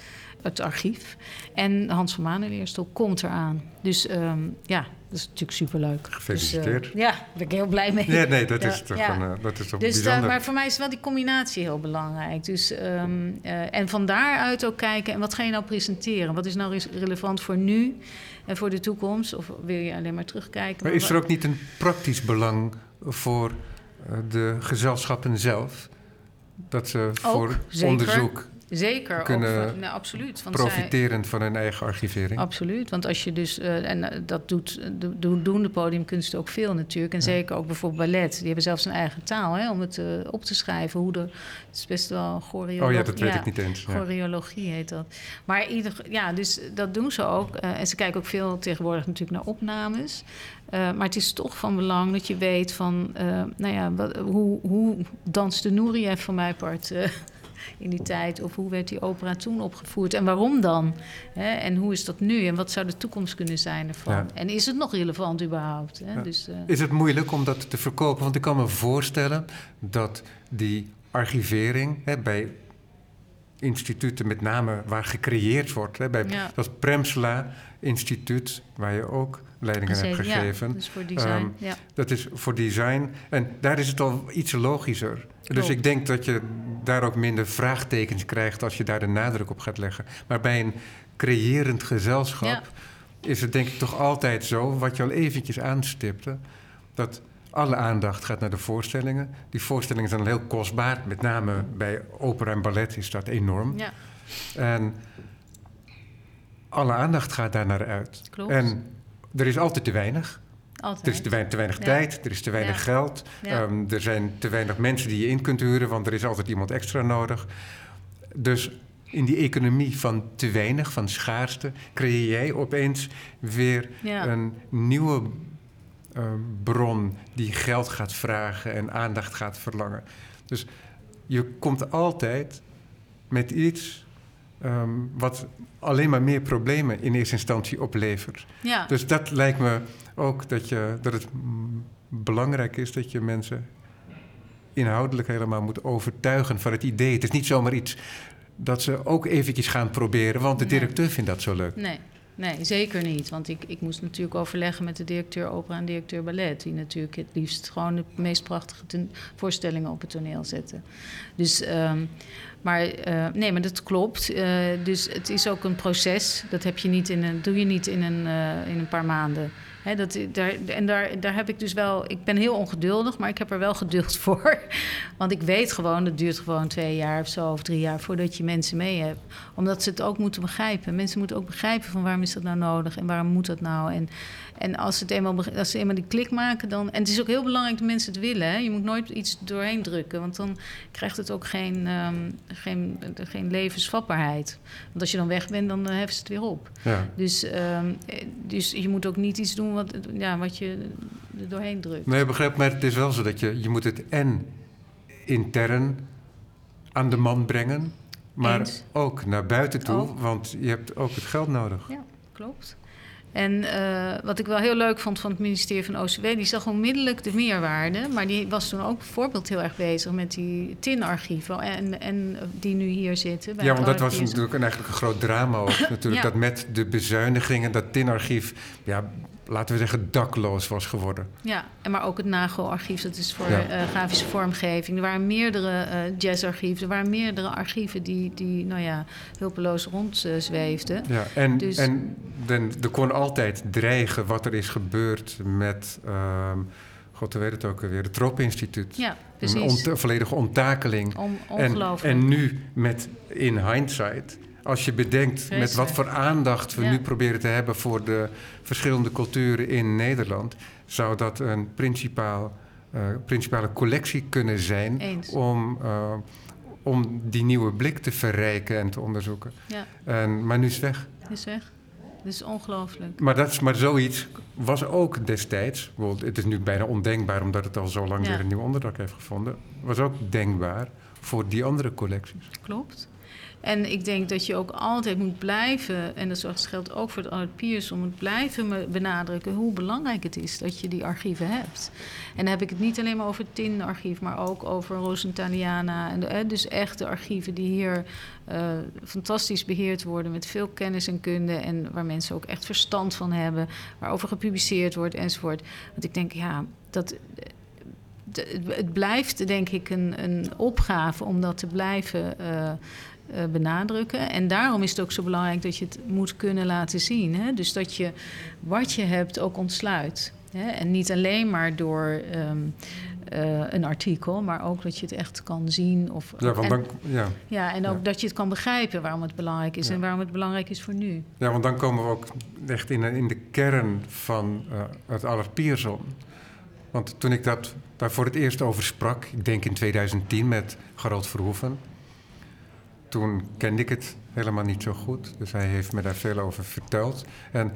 het archief. En Hans van Manen leerstoel komt eraan. Dus um, ja, dat is natuurlijk superleuk. Gefeliciteerd. Dus, uh, ja, daar ben ik heel blij mee. Ja, nee, dat is toch, ja. Een, uh, dat is toch dus, bijzonder. Uh, maar voor mij is wel die combinatie heel belangrijk. Dus, um, en van daaruit ook kijken, en wat ga je nou presenteren? Wat is nou relevant voor nu en voor de toekomst? Of wil je alleen maar terugkijken? Maar is er ook niet een praktisch belang voor de gezelschappen zelf? Dat ze ook, voor zeker. onderzoek Zeker, kunnen ook, nee, absoluut. Want profiteren zij, van hun eigen archivering. Absoluut, want als je dus, uh, en uh, dat doet, do, doen de podiumkunsten ook veel natuurlijk. En ja. zeker ook bijvoorbeeld ballet, die hebben zelfs een eigen taal hè, om het uh, op te schrijven. Hoe de, het is best wel choreologie. Oh ja, dat weet ja, ik niet eens. Ja. Choreologie heet dat. Maar ieder, ja, dus dat doen ze ook. en ze kijken ook veel tegenwoordig natuurlijk naar opnames. maar het is toch van belang dat je weet van, nou ja, wat, hoe, hoe danst de van mijn part in die tijd? Of hoe werd die opera toen opgevoerd? En waarom dan? Hè? En hoe is dat nu? En wat zou de toekomst kunnen zijn ervan? Ja. En is het nog relevant überhaupt? Hè? Ja. Dus, uh... Is het moeilijk om dat te verkopen? Want ik kan me voorstellen dat die archivering hè, bij instituten, met name waar gecreëerd wordt, hè, bij Ja. dat Premsla Instituut, waar je ook leidingen hebt gegeven. Ja, dus voor design. Ehm, ja. Dat is voor design. En daar is het al iets logischer. Dus ik denk dat je daar ook minder vraagtekens krijgt als je daar de nadruk op gaat leggen. Maar bij een creërend gezelschap is het denk ik toch altijd zo, wat je al eventjes aanstipte, dat alle aandacht gaat naar de voorstellingen. Die voorstellingen zijn heel kostbaar. Met name bij opera en ballet is dat enorm. Ja, En alle aandacht gaat daar naar uit. klopt. En er is altijd te weinig. Altijd. Er is te weinig, te weinig Ja. tijd, er is te weinig Ja. geld. Ehm, er zijn te weinig mensen die je in kunt huren, want er is altijd iemand extra nodig. Dus in die economie van te weinig, van schaarste, creëer jij opeens weer een nieuwe bron die geld gaat vragen en aandacht gaat verlangen. Dus je komt altijd met iets ehm, wat alleen maar meer problemen in eerste instantie oplevert. ja. Dus dat lijkt me ook dat, je, dat het belangrijk is dat je mensen inhoudelijk helemaal moet overtuigen van het idee. Het is niet zomaar iets dat ze ook eventjes gaan proberen, want de Nee. directeur vindt dat zo leuk. Nee, nee, zeker niet. Want ik, ik moest natuurlijk overleggen met de directeur opera en directeur ballet. Die natuurlijk het liefst gewoon de meest prachtige voorstellingen op het toneel zetten. Dus, ehm, maar eh, nee, maar dat klopt. Eh, dus het is ook een proces. Dat heb je niet in een, doe je niet in een, eh, in een paar maanden. Hè, dat, daar, en daar, daar heb ik dus wel. Ik ben heel ongeduldig, maar ik heb er wel geduld voor. Want ik weet gewoon, het duurt gewoon twee jaar of zo, of drie jaar voordat je mensen mee hebt. Omdat ze het ook moeten begrijpen. Mensen moeten ook begrijpen van waarom is dat nou nodig en waarom moet dat nou. En, en als, ze het eenmaal, als ze eenmaal die klik maken, dan. En het is ook heel belangrijk dat mensen het willen. Hè? Je moet nooit iets doorheen drukken, want dan krijgt het ook geen, ehm, geen, geen levensvatbaarheid. Want als je dan weg bent, dan eh, heffen ze het weer op. Ja. Dus, ehm, eh, dus je moet ook niet iets doen wat, ja, wat je er doorheen drukt. Nee, begrijp, maar het is wel zo dat je, je moet het en intern aan de man brengen, maar Eens. ook naar buiten toe, Ook. want je hebt ook het geld nodig. Ja, klopt. En eh, wat ik wel heel leuk vond van het ministerie van OCW, die zag onmiddellijk de meerwaarde. Maar die was toen ook bijvoorbeeld heel erg bezig met die TIN-archieven. En, en die nu hier zitten. bij Ja, want dat was natuurlijk een, eigenlijk een groot drama ook. natuurlijk, Ja. dat met de bezuinigingen dat TIN-archief, ja, laten we zeggen, dakloos was geworden. Ja, en maar ook het NAGO-archief, dat is voor Ja. eh, grafische vormgeving. Er waren meerdere eh jazzarchieven, er waren meerdere archieven die, die nou ja, hulpeloos rondzweefden. Ja, en, Dus- en dan, er kon altijd dreigen wat er is gebeurd met, ehm god, hoe weet het ook alweer, het Tropeninstituut. Ja, Een precies. ont- volledige onttakeling. Om, En, ongelooflijk. en nu met in hindsight, als je bedenkt met wat voor aandacht we Ja. nu proberen te hebben voor de verschillende culturen in Nederland, zou dat een principaal, eh, principale collectie kunnen zijn Eens. om, eh, om die nieuwe blik te verrijken en te onderzoeken. Ja, En, maar nu is het weg. is weg. Dat is ongelooflijk. Maar, dat maar zoiets was ook destijds, het is nu bijna ondenkbaar omdat het al zo lang Ja. weer een nieuw onderdak heeft gevonden, was ook denkbaar voor die andere collecties. Klopt. En ik denk dat je ook altijd moet blijven, en dat geldt ook voor het Albert Pierson, moet blijven me- benadrukken hoe belangrijk het is dat je die archieven hebt. En dan heb ik het niet alleen maar over het TIN-archief, maar ook over Rosentaliana. En de, eh, dus echt de archieven die hier eh, fantastisch beheerd worden met veel kennis en kunde en waar mensen ook echt verstand van hebben, waarover gepubliceerd wordt enzovoort. Want ik denk, ja, dat de- het blijft denk ik een, een opgave om dat te blijven eh, eh, benadrukken. En daarom is het ook zo belangrijk dat je het moet kunnen laten zien. Hè? Dus dat je wat je hebt ook ontsluit. Hè? En niet alleen maar door ehm, eh, een artikel, maar ook dat je het echt kan zien. Of, Ja, want en, dan, ja. ja, en ook ja. dat je het kan begrijpen waarom het belangrijk is Ja. en waarom het belangrijk is voor nu. ja, want dan komen we ook echt in, in de kern van eh, het Allard Pierson. Want toen ik dat, daar voor het eerst over sprak, ik denk in 2010 met Gerald Verhoeven, toen kende ik het helemaal niet zo goed. Dus hij heeft me daar veel over verteld. En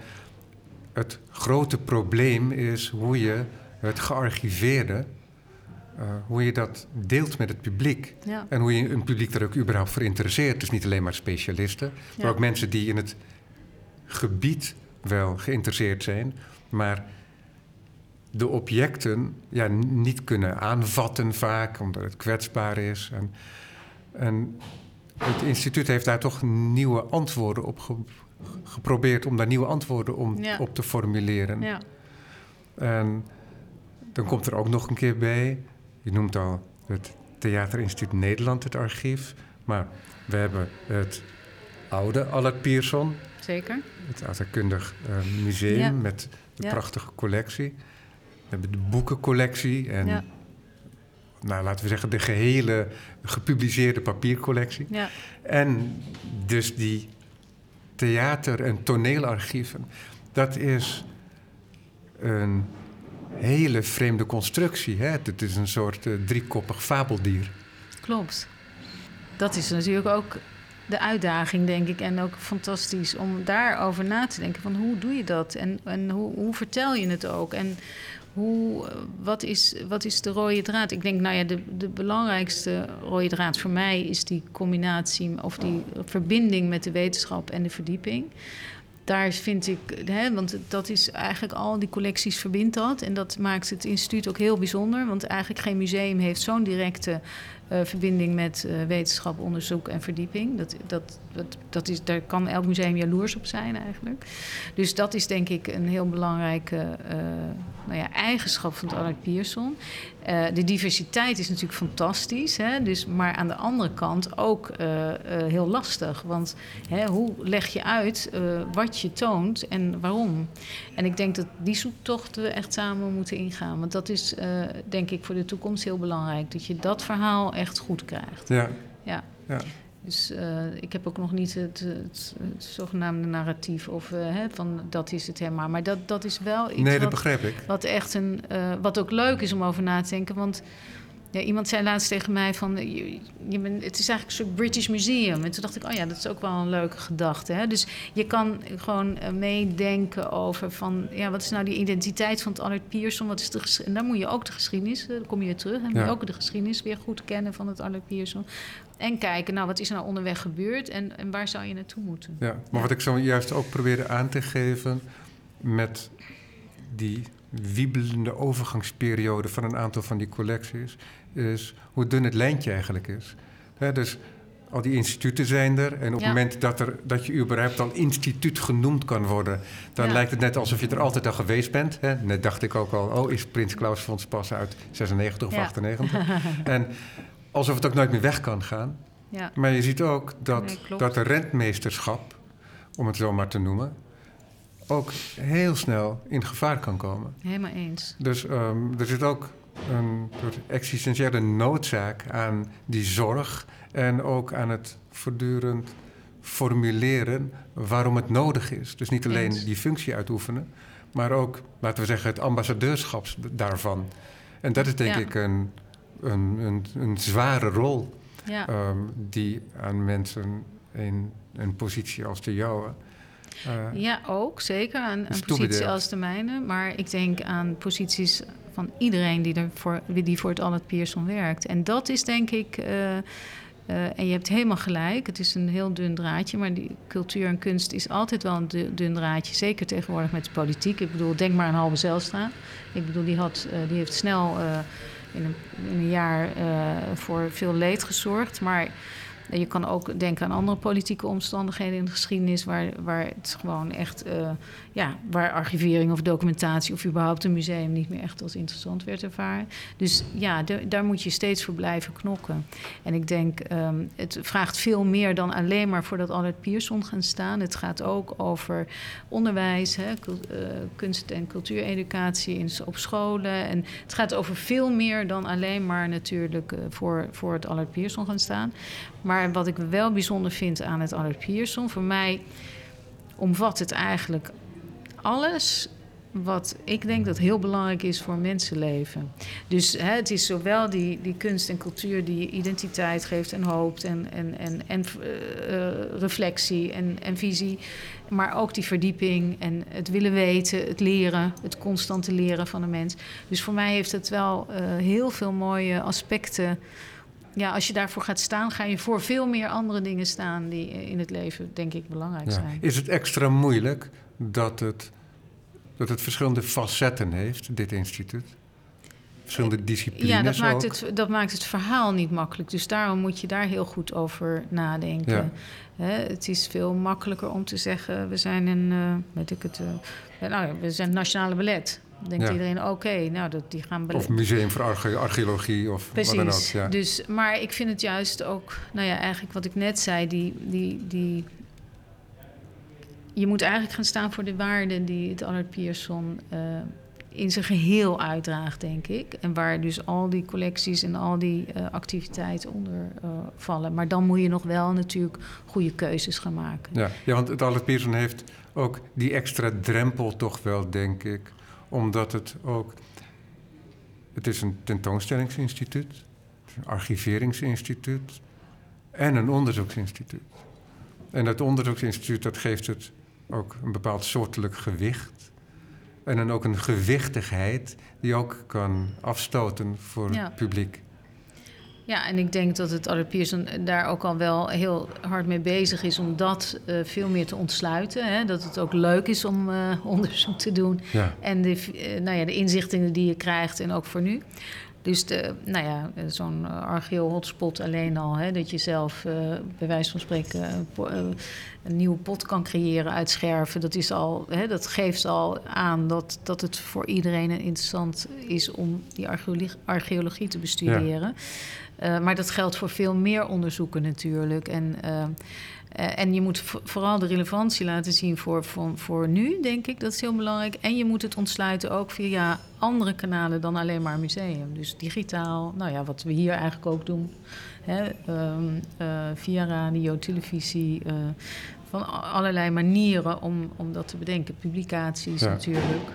het grote probleem is hoe je het gearchiveerde, eh, hoe je dat deelt met het publiek. Ja, En hoe je een publiek er ook überhaupt voor interesseert. Dus niet alleen maar specialisten, maar ook mensen die in het gebied wel geïnteresseerd zijn, maar de objecten ja, niet kunnen aanvatten vaak, omdat het kwetsbaar is. En, en het instituut heeft daar toch nieuwe antwoorden op ge- geprobeerd om daar nieuwe antwoorden om, Ja. op te formuleren. ja, En dan komt er ook nog een keer bij, je noemt al het Theaterinstituut Nederland, het archief. Maar we hebben het oude Allard Pierson, zeker. het Aardrijkskundig eh, Museum Ja. met de prachtige collectie. We hebben de boekencollectie en, Ja. Nou, laten we zeggen, de gehele gepubliceerde papiercollectie. Ja, En dus die theater- en toneelarchieven. Dat is een hele vreemde constructie. Hè? Het is een soort eh, driekoppig fabeldier. Klopt. Dat is natuurlijk ook de uitdaging, denk ik. En ook fantastisch om daarover na te denken. Van hoe doe je dat? En, en hoe, hoe vertel je het ook? En hoe, wat, is, wat is de rode draad? Ik denk, nou ja, de, de belangrijkste rode draad voor mij is die combinatie of die verbinding met de wetenschap en de verdieping. Daar vind ik, hè, want dat is eigenlijk al die collecties verbindt dat. En dat maakt het instituut ook heel bijzonder. Want eigenlijk geen museum heeft zo'n directe eh, verbinding met eh, wetenschap, onderzoek en verdieping. Dat, dat, dat, dat is, daar kan elk museum jaloers op zijn eigenlijk. Dus dat is denk ik een heel belangrijke eh, nou ja, eigenschap van het Allard Pierson. Eh, de diversiteit is natuurlijk fantastisch, hè? Dus, maar aan de andere kant ook eh, eh, heel lastig. Want hè, hoe leg je uit wat je toont en waarom? En ik denk dat die zoektocht we echt samen moeten ingaan. Want dat is denk ik voor de toekomst heel belangrijk. Dat je dat verhaal echt goed krijgt. Ja, Ja. ja. Dus eh, ik heb ook nog niet het, het, het zogenaamde narratief of eh, hè, van dat is het helemaal. Maar dat, dat is wel iets Nee, dat wat, begrijp ik. wat echt een, eh, wat ook leuk is om over na te denken. Want ja, iemand zei laatst tegen mij van, je, je bent, het is eigenlijk een soort British Museum. En toen dacht ik, oh ja, dat is ook wel een leuke gedachte. Hè? Dus je kan gewoon eh, meedenken over van, ja, wat is nou die identiteit van het Allard Pierson? Wat is de en dan moet je ook de geschiedenis, eh, dan kom je weer terug. En moet je ook de geschiedenis weer goed kennen van het Allard Pierson. En kijken, nou, wat is er nou onderweg gebeurd en, en waar zou je naartoe moeten? Ja. Maar wat ik zo juist ook probeerde aan te geven met die wiebelende overgangsperiode van een aantal van die collecties, is hoe dun het lijntje eigenlijk is. Dus al die instituten zijn er. En op Ja. het moment dat, er, dat je überhaupt al instituut genoemd kan worden, dan Ja. lijkt het net alsof je er altijd al geweest bent. Hè. Net dacht ik ook al, oh, is Prins Klaus Fons pas uit 96 of Ja. 98? en alsof het ook nooit meer weg kan gaan. Ja, Maar je ziet ook dat, Nee, dat de rentmeesterschap, om het zo maar te noemen, ook heel snel in gevaar kan komen. helemaal eens. Dus ehm, er zit ook een soort existentiële noodzaak aan die zorg en ook aan het voortdurend formuleren waarom het nodig is. Dus niet alleen die functie uitoefenen, maar ook, laten we zeggen, het ambassadeurschap daarvan. En dat is denk ik een, een, een, een, zware rol ja. Ehm, die aan mensen in een positie als de jouwe. Uh, ja, ook zeker aan een positie als de mijne. Maar ik denk aan posities van iedereen die, er voor, die voor het Albert Pierson werkt. En dat is denk ik. Uh, uh, en je hebt helemaal gelijk, het is een heel dun draadje, maar die cultuur en kunst is altijd wel een dun draadje. Zeker tegenwoordig met de politiek. Ik bedoel, denk maar aan Halbe Zelstra. Ik bedoel, die, had, uh, die heeft snel uh, in, een, in, een, jaar voor veel leed gezorgd. Maar je kan ook denken aan andere politieke omstandigheden in de geschiedenis, waar, waar het gewoon echt, uh, ja, waar archivering of documentatie of überhaupt een museum niet meer echt als interessant werd ervaren. Dus ja, daar moet je steeds voor blijven knokken. En ik denk, um, het vraagt veel meer dan alleen maar voor dat Albert Pierson gaan staan. Het gaat ook over onderwijs, hè, uh, kunst- en cultuureducatie in, op scholen. En het gaat over veel meer dan alleen maar natuurlijk uh, voor, voor het Albert Pierson gaan staan. Maar wat ik wel bijzonder vind aan het Albert Pierson, voor mij omvat het eigenlijk alles wat ik denk dat heel belangrijk is voor mensenleven. Dus hè, het is zowel die, die kunst en cultuur die identiteit geeft en hoop en, en, en, en uh, reflectie en, en visie. Maar ook die verdieping en het willen weten, het leren, het constante leren van de mens. Dus voor mij heeft het wel uh, heel veel mooie aspecten ja, als je daarvoor gaat staan, ga je voor veel meer andere dingen staan die in het leven, denk ik, belangrijk zijn. Is het extra moeilijk dat het, dat het verschillende facetten heeft, dit instituut? Verschillende disciplines Ja, dat maakt, ook? Het, dat maakt het verhaal niet makkelijk. Dus daarom moet je daar heel goed over nadenken. het is veel makkelijker om te zeggen, we zijn een, uh, weet ik het, uh, nou, we zijn het nationale ballet denkt iedereen, oké, nou, dat, die gaan... Of museum voor archeologie of Precies. wat dan ook. Ja. Dus, maar ik vind het juist ook, nou ja, eigenlijk wat ik net zei, die, die, die... Je moet eigenlijk gaan staan voor de waarden die het Allard Pierson uh, in zijn geheel uitdraagt, denk ik. En waar dus al die collecties en al die uh, activiteiten onder uh, vallen. Maar dan moet je nog wel natuurlijk goede keuzes gaan maken. Ja, ja want het Allard Pierson heeft ook die extra drempel toch wel, denk ik omdat het ook. Het is een tentoonstellingsinstituut, een archiveringsinstituut en een onderzoeksinstituut. En dat onderzoeksinstituut dat geeft het ook een bepaald soortelijk gewicht. En dan ook een gewichtigheid die ook kan afstoten voor het publiek. Ja, en ik denk dat het Albert Pierson daar ook al wel heel hard mee bezig is om dat uh, veel meer te ontsluiten. Hè? Dat het ook leuk is om uh, onderzoek te doen. Ja. En de, uh, nou ja, de inzichten die je krijgt en ook voor nu. Dus de, nou ja, zo'n archeo-hotspot alleen al, hè, dat je zelf bij wijze van spreken een nieuwe pot kan creëren uit scherven, dat, is al, hè, dat geeft al aan dat, dat het voor iedereen interessant is om die archeologie, archeologie te bestuderen. Ja. Uh, maar dat geldt voor veel meer onderzoeken natuurlijk. En, uh, uh, en je moet vooral de relevantie laten zien voor, voor, voor nu, denk ik. Dat is heel belangrijk. En je moet het ontsluiten ook via andere kanalen dan alleen maar museum. Dus digitaal, nou ja, wat we hier eigenlijk ook doen. Hè, um, via radio, televisie, van allerlei manieren om, om dat te bedenken. Publicaties ja. natuurlijk.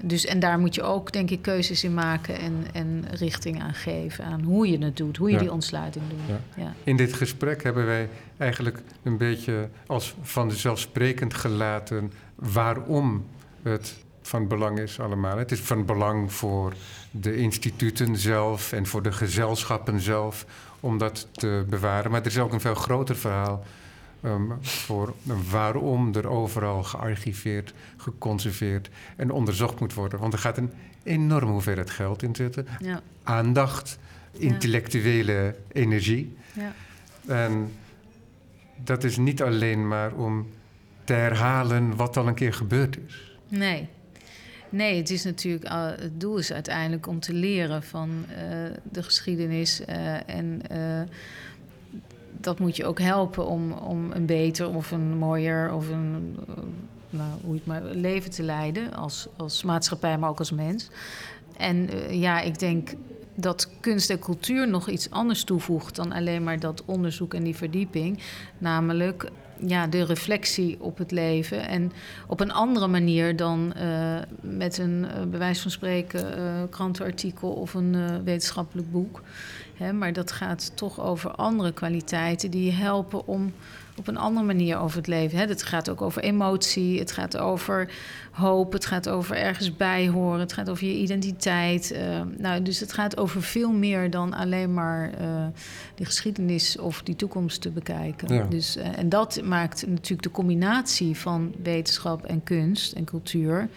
Ja. Dus, en daar moet je ook, denk ik, keuzes in maken en, en richting aan geven. Aan hoe je het doet, hoe je ja. die ontsluiting doet. Ja. In dit gesprek hebben wij eigenlijk een beetje als vanzelfsprekend gelaten waarom het van belang is allemaal. Het is van belang voor de instituten zelf en voor de gezelschappen zelf om dat te bewaren. Maar er is ook een veel groter verhaal Um, voor waarom er overal gearchiveerd, geconserveerd en onderzocht moet worden. Want er gaat een enorme hoeveelheid geld in zitten. Ja. Aandacht, intellectuele energie. Ja. En dat is niet alleen maar om te herhalen wat al een keer gebeurd is. Nee. Nee, het is natuurlijk, uh, het doel is uiteindelijk om te leren van uh, de geschiedenis uh, en dat moet je ook helpen om, om een beter of een mooier of een, nou, hoe het maar, leven te leiden als, als maatschappij, maar ook als mens. En uh, ja, ik denk dat kunst en cultuur nog iets anders toevoegt dan alleen maar dat onderzoek en die verdieping. Namelijk ja, de reflectie op het leven. En op een andere manier dan uh, met een uh, van spreken krantenartikel of een wetenschappelijk boek. Hè, maar dat gaat toch over andere kwaliteiten die helpen om op een andere manier over het leven. Hè. Het gaat ook over emotie, het gaat over hoop, het gaat over ergens bij horen, het gaat over je identiteit. Uh, nou, dus het gaat over veel meer dan alleen maar uh, die geschiedenis of die toekomst te bekijken. Ja. Dus, uh, en dat maakt natuurlijk de combinatie van wetenschap en kunst en cultuur.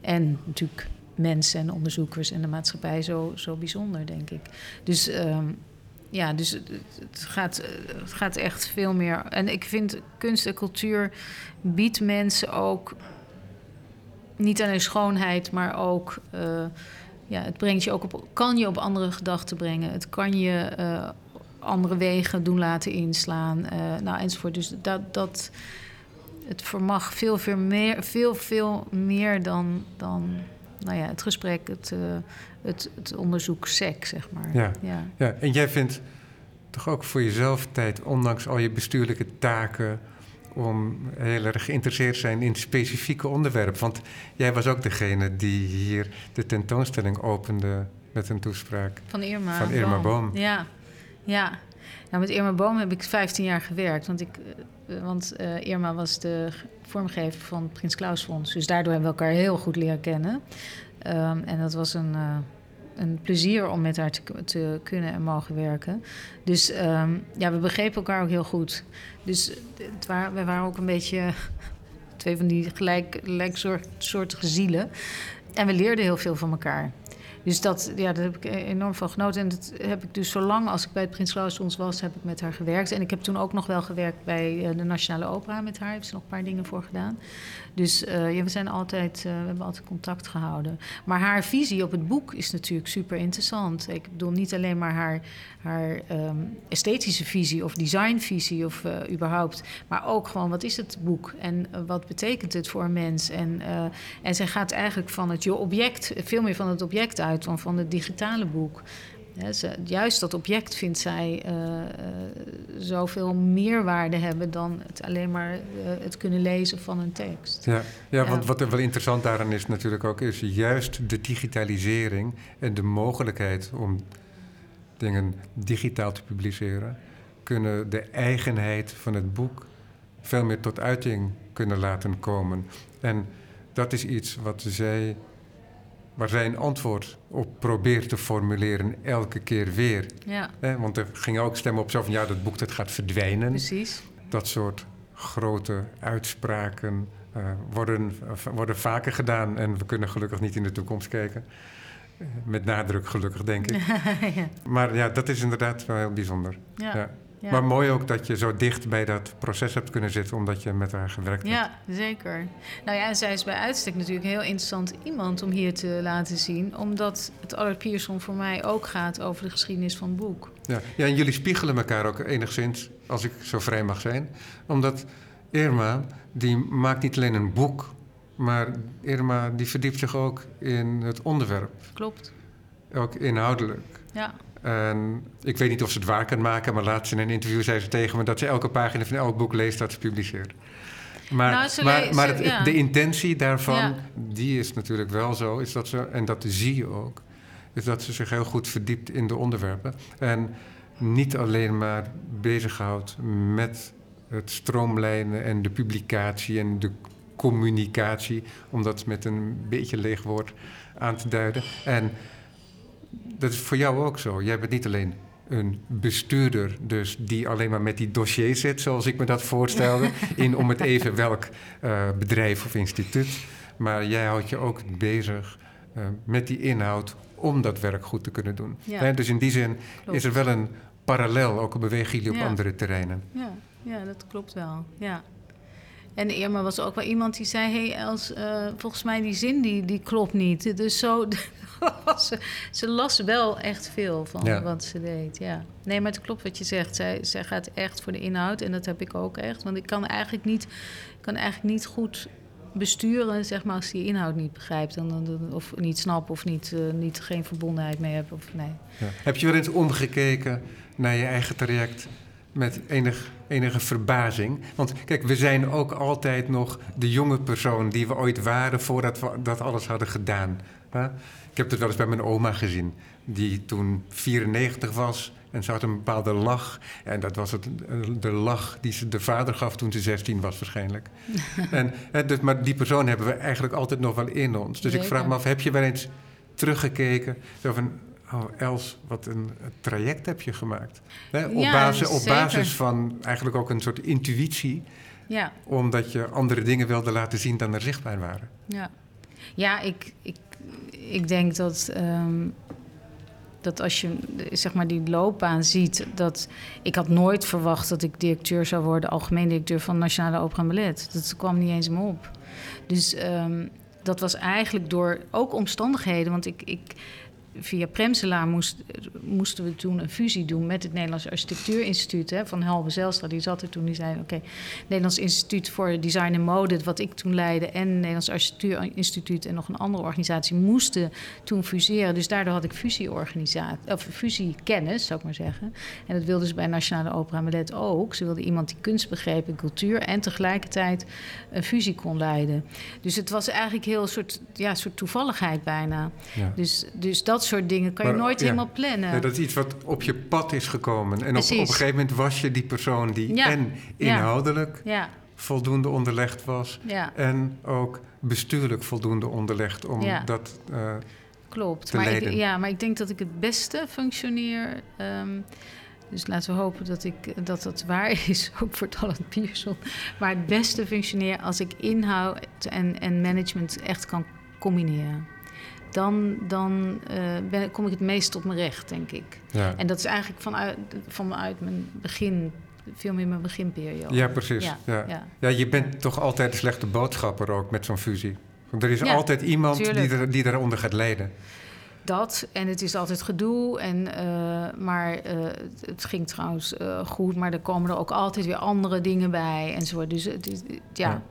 En natuurlijk mensen en onderzoekers en de maatschappij zo, zo bijzonder, denk ik. Dus. Um, ja, dus het, gaat, het gaat echt veel meer. En ik vind kunst en cultuur biedt mensen ook niet alleen schoonheid, maar ook. Uh, ja, het brengt je ook op, kan je op andere gedachten brengen. Het kan je uh, andere wegen doen laten inslaan. Uh, nou, enzovoort. Dus dat, dat, het vermag veel, veel meer, veel, veel meer dan, dan nou ja, het gesprek, het, uh, het, het onderzoek seks, zeg maar. Ja. Ja. ja, en jij vindt toch ook voor jezelf tijd, ondanks al je bestuurlijke taken, om heel erg geïnteresseerd te zijn in specifieke onderwerpen. Want jij was ook degene die hier de tentoonstelling opende met een toespraak. Van Irma, van Irma Boom. Boom. Ja, ja. Nou, met Irma Boom heb ik 15 jaar gewerkt. Want, ik, want uh, Irma was de vormgever van het Prins Klaus Fonds. Dus daardoor hebben we elkaar heel goed leren kennen. Um, en dat was een, uh, een plezier om met haar te, kunnen en mogen werken. Dus um, ja, we begrepen elkaar ook heel goed. Dus het we waren ook een beetje twee van die gelijk, gelijksoortige zielen. En we leerden heel veel van elkaar. Dus dat, ja, daar heb ik enorm van genoten. En dat heb ik dus zolang als ik bij het Prins Claus was, heb ik met haar gewerkt. En ik heb toen ook nog wel gewerkt bij de Nationale Opera met haar. Heb ze nog een paar dingen voor gedaan. Dus ja, we, zijn altijd, uh, we hebben altijd contact gehouden. Maar haar visie op het boek is natuurlijk super interessant. Ik bedoel niet alleen maar haar, haar um, esthetische visie of designvisie of uh, überhaupt. Maar ook gewoon wat is het boek en wat betekent het voor een mens. En, en zij gaat eigenlijk van het object, veel meer van het object uit dan van het digitale boek. Ze, juist dat object vindt zij uh, uh, zoveel meerwaarde hebben dan het alleen maar uh, het kunnen lezen van een tekst. Ja, ja, ja, want wat er wel interessant daaraan is natuurlijk ook, is juist de digitalisering en de mogelijkheid om dingen digitaal te publiceren, kunnen de eigenheid van het boek veel meer tot uiting kunnen laten komen. En dat is iets wat zij waar zij een antwoord op probeert te formuleren elke keer weer. Ja. Eh, want er gingen ook stemmen op zo van ja, dat boek dat gaat verdwijnen. Precies. Dat soort grote uitspraken uh, worden, uh, worden vaker gedaan. En we kunnen gelukkig niet in de toekomst kijken. Uh, met nadruk gelukkig, denk ik. ja. Maar ja, dat is inderdaad wel heel bijzonder. Ja. ja. Ja. Maar mooi ook dat je zo dicht bij dat proces hebt kunnen zitten, omdat je met haar gewerkt hebt. Ja, zeker. Nou ja, en zij is bij uitstek natuurlijk een heel interessant iemand om hier te laten zien, omdat het Allard Pierson voor mij ook gaat over de geschiedenis van het boek. Ja. ja, en jullie spiegelen elkaar ook enigszins, als ik zo vrij mag zijn, omdat Irma, die maakt niet alleen een boek, maar Irma die verdiept zich ook in het onderwerp. Klopt. Ook inhoudelijk. Ja. En ik weet niet of ze het waar kan maken, maar laatst in een interview zei ze tegen me dat ze elke pagina van elk boek leest dat ze publiceert. Maar, nou, ze maar, maar ze, het, ja. de intentie daarvan, Ja. die is natuurlijk wel zo, is dat ze, en dat zie je ook, is dat ze zich heel goed verdiept in de onderwerpen. En niet alleen maar bezighoudt met het stroomlijnen en de publicatie en de communicatie, om dat met een beetje leeg woord aan te duiden. En dat is voor jou ook zo. Jij bent niet alleen een bestuurder, dus die alleen maar met die dossiers zit, zoals ik me dat voorstelde, in om het even welk uh, bedrijf of instituut. Maar jij houdt je ook bezig uh, met die inhoud om dat werk goed te kunnen doen. Ja. Hè, dus in die zin Klopt. is er wel een parallel, ook al bewegen jullie op Ja. andere terreinen. Ja, ja, dat klopt wel. Ja. En Irma was ook wel iemand die zei: Hé, hey, Els, uh, volgens mij die zin die, die klopt niet. Dus zo. ze, ze las wel echt veel van Ja. wat ze deed. Ja. Nee, maar het klopt wat je zegt. Zij, zij gaat echt voor de inhoud. En dat heb ik ook echt. Want ik kan eigenlijk niet, kan eigenlijk niet goed besturen, zeg maar, als die inhoud niet begrijpt. Dan, dan- of niet snapt of niet, eh, niet geen verbondenheid mee hebt. Of, nee. Ja. Heb je wel eens omgekeken naar je eigen traject met enig, enige verbazing? Want kijk, we zijn ook altijd nog de jonge persoon die we ooit waren voordat we dat alles hadden gedaan. hè? Ik heb het wel eens bij mijn oma gezien, die toen 94 was. En ze had een bepaalde lach. En dat was het, eh, de lach die ze de vader gaf toen ze 16 was waarschijnlijk. en, hè, dus, maar die persoon hebben we eigenlijk altijd nog wel in ons. Dus ik vraag me af, heb je wel eens teruggekeken? Zo van, oh Els, wat een traject heb je gemaakt. Hè, op, Ja, basis, op basis van eigenlijk ook een soort intuïtie... Ja, omdat je andere dingen wilde laten zien dan er zichtbaar waren. ja. ja ik, ik, ik denk dat, ehm, dat als je zeg maar, die loopbaan ziet... dat ik had nooit verwacht dat ik directeur zou worden... algemeen directeur van Nationale Opera en Ballet. Dat kwam niet eens me op. Dus ehm, dat was eigenlijk door ook omstandigheden... want ik... ik Via Premselaar moest, moesten we toen een fusie doen met het Nederlands Architectuurinstituut hè, van Helve Zelstra. Die zat er toen, die zei: Oké, Nederlands Instituut voor Design en Mode, wat ik toen leidde, en het Nederlands Architectuurinstituut en nog een andere organisatie moesten toen fuseren. Dus daardoor had ik fusieorganisatie, of fusiekennis, zou ik maar zeggen. En dat wilden ze bij Nationale Opera en Ballet ook. Ze wilden iemand die kunst begreep en cultuur en tegelijkertijd een fusie kon leiden. Dus het was eigenlijk heel soort, ja, soort toevalligheid bijna. Ja. Dus, dus dat soort dingen kan je nooit ja. helemaal plannen. Nee, dat is iets wat op je pad is gekomen. En op, een gegeven moment was je die persoon die Ja. en inhoudelijk Ja, voldoende onderlegd was... en ook bestuurlijk voldoende onderlegd om dat... eh, Klopt. te Maar ik, ja, maar ik denk dat ik het beste functioneer. ehm, dus laten we hopen dat, ik, dat dat waar is, ook voor het Holland Pierson. Maar het beste functioneer als ik inhoud en, en management echt kan combineren. Dan, dan eh, ben, kom ik het meest tot mijn recht, denk ik. ja. En dat is eigenlijk vanuit, vanuit mijn begin, veel meer mijn beginperiode. ja, precies. Ja. Ja, Ja. ja. je bent toch altijd de slechte boodschapper ook met zo'n fusie. Want er is altijd iemand die, er, die daaronder gaat leiden. Dat, en het is altijd gedoe. En, eh, maar eh, het, ging trouwens eh, goed, maar er komen er ook altijd weer andere dingen bij enzovoort. Dus het ja. Ja.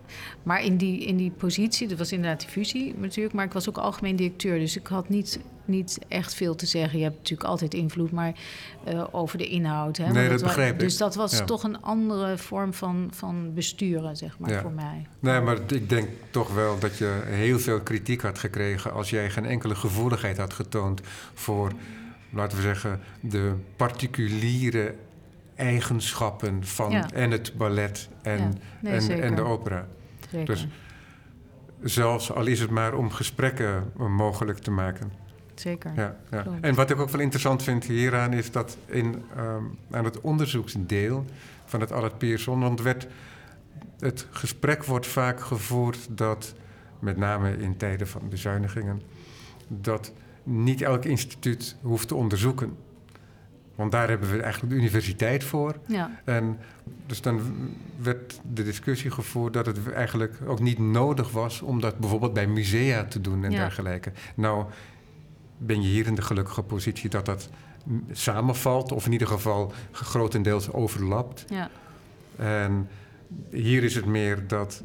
Maar in die, in die positie, dat was inderdaad die fusie natuurlijk, maar ik was ook algemeen directeur. Dus ik had niet, niet echt veel te zeggen. Je hebt natuurlijk altijd invloed, maar eh, over de inhoud. Hè, Nee, dat begrijp ik. Dus dat was Ja. toch een andere vorm van, van besturen, zeg maar, Ja. voor mij. Nee, maar ik denk toch wel dat je heel veel kritiek had gekregen als jij geen enkele gevoeligheid had getoond voor, laten we zeggen, de particuliere eigenschappen van Ja. en het ballet en, nee, en, en de opera. Zeker. Dus- Zelfs al is het maar om gesprekken mogelijk te maken. Zeker. Ja. En wat ik ook wel interessant vind hieraan is dat in, ehm, aan het onderzoeksdeel van het Allard Pierson, want werd, het gesprek wordt vaak gevoerd dat, met name in tijden van bezuinigingen, dat niet elk instituut hoeft te onderzoeken. Want daar hebben we eigenlijk de universiteit voor. Ja, En dus dan werd de discussie gevoerd dat het eigenlijk ook niet nodig was om dat bijvoorbeeld bij musea te doen en Ja. dergelijke. Nou, ben je hier in de gelukkige positie dat dat samenvalt, of in ieder geval grotendeels overlapt. ja, En hier is het meer dat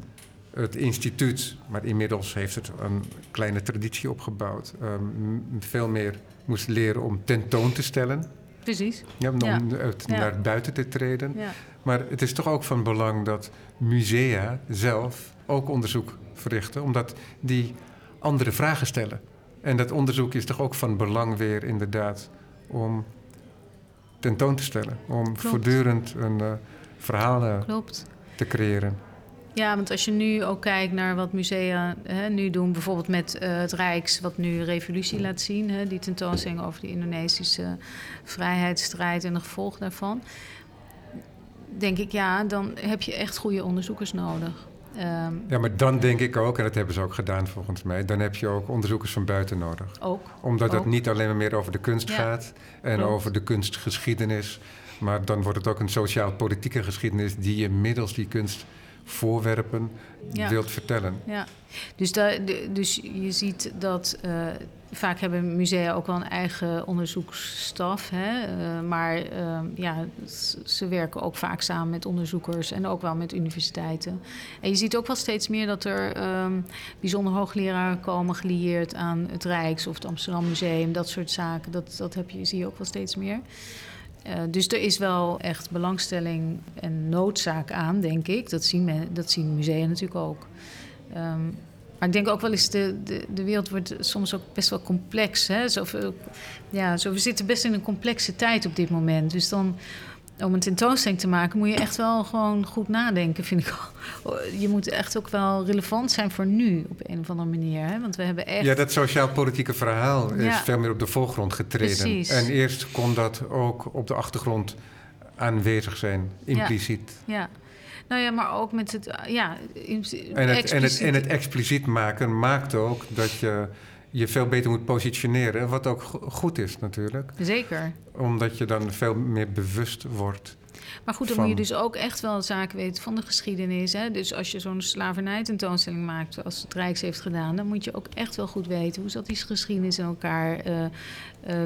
het instituut, maar inmiddels heeft het een kleine traditie opgebouwd, ehm, veel meer moest leren om tentoon te stellen. precies. Ja, om Ja. uit- Ja. naar buiten te treden. Ja, Maar het is toch ook van belang dat musea zelf ook onderzoek verrichten, omdat die andere vragen stellen. En dat onderzoek is toch ook van belang weer inderdaad om tentoon te stellen, om Klopt. voortdurend een eh, verhalen klopt. te creëren. Ja, want als je nu ook kijkt naar wat musea hè, nu doen, bijvoorbeeld met eh, het Rijks, wat nu Revolutie laat zien, hè, die tentoonstelling over de Indonesische vrijheidsstrijd en de gevolgen daarvan. Denk ik, ja, dan heb je echt goede onderzoekers nodig. Ehm, Ja, maar dan denk ik ook, en dat hebben ze ook gedaan volgens mij, dan heb je ook onderzoekers van buiten nodig. ook. Omdat het niet alleen maar meer over de kunst Ja, gaat en klopt. over de kunstgeschiedenis. Maar dan wordt het ook een sociaal-politieke geschiedenis die je middels die kunst voorwerpen Ja. wilt vertellen. Ja, dus, da- dus je ziet dat eh, vaak hebben musea ook wel een eigen onderzoeksstaf. Hè? eh, maar eh, ja, ze werken ook vaak samen met onderzoekers en ook wel met universiteiten. En je ziet ook wel steeds meer dat er ehm, bijzonder hoogleraren komen gelieerd aan het Rijks of het Amsterdam Museum, dat soort zaken. Dat, dat heb je, zie je ook wel steeds meer. Eh, dus er is wel echt belangstelling en noodzaak aan, denk ik. Dat zien, men, dat zien musea natuurlijk ook. Ehm, maar ik denk ook wel eens, de, de, de wereld wordt soms ook best wel complex. Hè? Zoveel, ja, zo, we zitten best in een complexe tijd op dit moment. Dus dan, om een tentoonstelling te maken, moet je echt wel gewoon goed nadenken, vind ik. Je moet echt ook wel relevant zijn voor nu, op een of andere manier. Hè? Want we hebben echt... Ja, dat sociaal-politieke verhaal is Ja. veel meer op de voorgrond getreden. Precies. En eerst kon dat ook op de achtergrond aanwezig zijn, impliciet. Ja. Nou ja, maar ook met het... Ja, En, het, en, het, en het expliciet maken maakt ook dat je je veel beter moet positioneren. Wat ook go- goed is natuurlijk. Zeker. Omdat je dan veel meer bewust wordt. Maar goed, dan van- moet je dus ook echt wel zaken weten van de geschiedenis. Hè? Dus als je zo'n slavernij-tentoonstelling maakt, zoals het Rijks heeft gedaan, dan moet je ook echt wel goed weten hoe zat die geschiedenis in elkaar. eh, eh,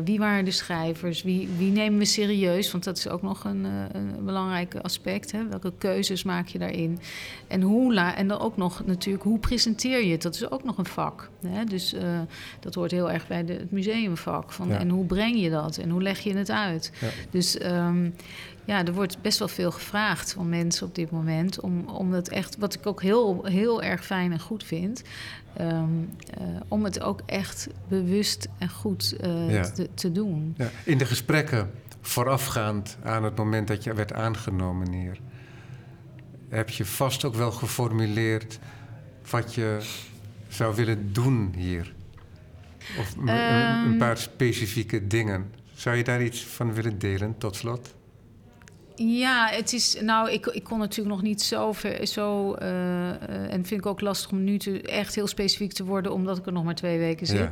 wie waren de schrijvers? Wie, wie nemen we serieus? Want dat is ook nog een, eh, een belangrijk aspect. Hè? Welke keuzes maak je daarin? En, hoe la en dan ook nog natuurlijk, hoe presenteer je het? Dat is ook nog een vak. Hè? Dus dat hoort heel erg bij de, het museumvak. Van, Ja. En hoe breng je dat? En hoe leg je het uit? Ja. Dus ehm, ja, er wordt best wel veel gevraagd van mensen op dit moment. Om, om dat echt, wat ik ook heel, heel erg fijn en goed vind. ehm, eh, om het ook echt bewust en goed eh, Ja. te, te doen. Ja, in de gesprekken voorafgaand aan het moment dat je werd aangenomen hier, heb je vast ook wel geformuleerd wat je zou willen doen hier. Of een Ehm. paar specifieke dingen. Zou je daar iets van willen delen tot slot? Ja, het is. Nou, ik, ik kon natuurlijk nog niet zo ver. Zo, eh, eh, en vind ik ook lastig om nu te, echt heel specifiek te worden, omdat ik er nog maar twee weken zit. Ja.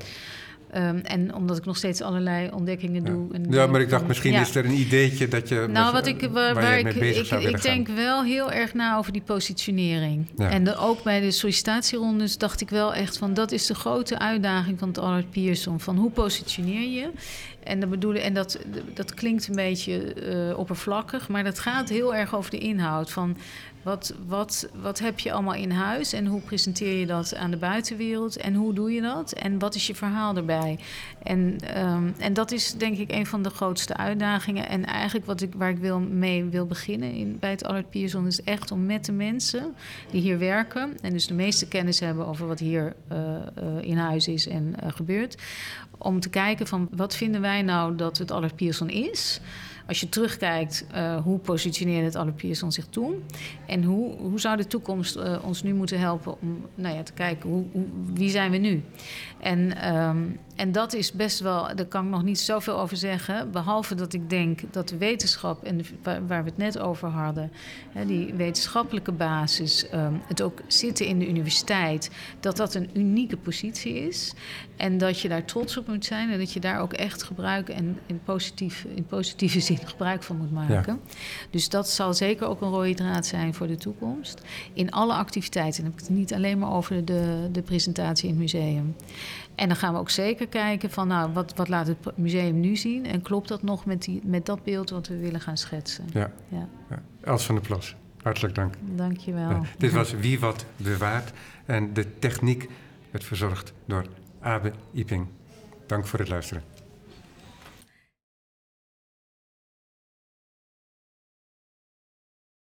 Ehm, en omdat ik nog steeds allerlei ontdekkingen Ja. doe. En ja, maar ik dacht misschien ja. is er een ideetje dat je. Nou, wat ik, waar, waar ik, ik, denk wel heel erg na over die positionering. Ja. En de, ook bij de sollicitatierondes dacht ik wel echt van... dat is de grote uitdaging van het Allard Pierson. Van hoe positioneer je? En, dat bedoelen, en dat, dat klinkt een beetje eh, oppervlakkig... maar dat gaat heel erg over de inhoud. Van wat, wat, wat heb je allemaal in huis en hoe presenteer je dat aan de buitenwereld? En hoe doe je dat? En wat is je verhaal erbij? En, ehm, en dat is denk ik een van de grootste uitdagingen. En eigenlijk wat ik, waar ik wil, mee wil beginnen in, bij het Allard Pierson... is echt om met de mensen die hier werken... en dus de meeste kennis hebben over wat hier eh, eh, in huis is en eh, gebeurt... om te kijken van wat vinden wij nou dat het Allard Pierson is... Als je terugkijkt, eh, hoe positioneerde het Allard Pierson zich toen? En hoe, hoe zou de toekomst eh, ons nu moeten helpen om nou ja, te kijken hoe, hoe, wie zijn we nu? En, ehm, en dat is best wel, daar kan ik nog niet zoveel over zeggen. Behalve dat ik denk dat de wetenschap, en de- waar, waar we het net over hadden, hè, die wetenschappelijke basis, ehm, het ook zitten in de universiteit, dat dat een unieke positie is. En dat je daar trots op moet zijn en dat je daar ook echt gebruik en in, positief, in positieve zin gebruik van moet maken. Dus dat zal zeker ook een rode draad zijn voor de toekomst. In alle activiteiten. Dan heb ik het niet alleen maar over de, de presentatie in het museum. En dan gaan we ook zeker kijken van, nou, wat, wat laat het museum nu zien? En klopt dat nog met, die, met dat beeld wat we willen gaan schetsen? Ja. Ja. Els van der Plas, hartelijk dank. dank je wel. Ja, dit was Wie Wat Bewaart en de techniek werd verzorgd door Abe Iping. Dank voor het luisteren.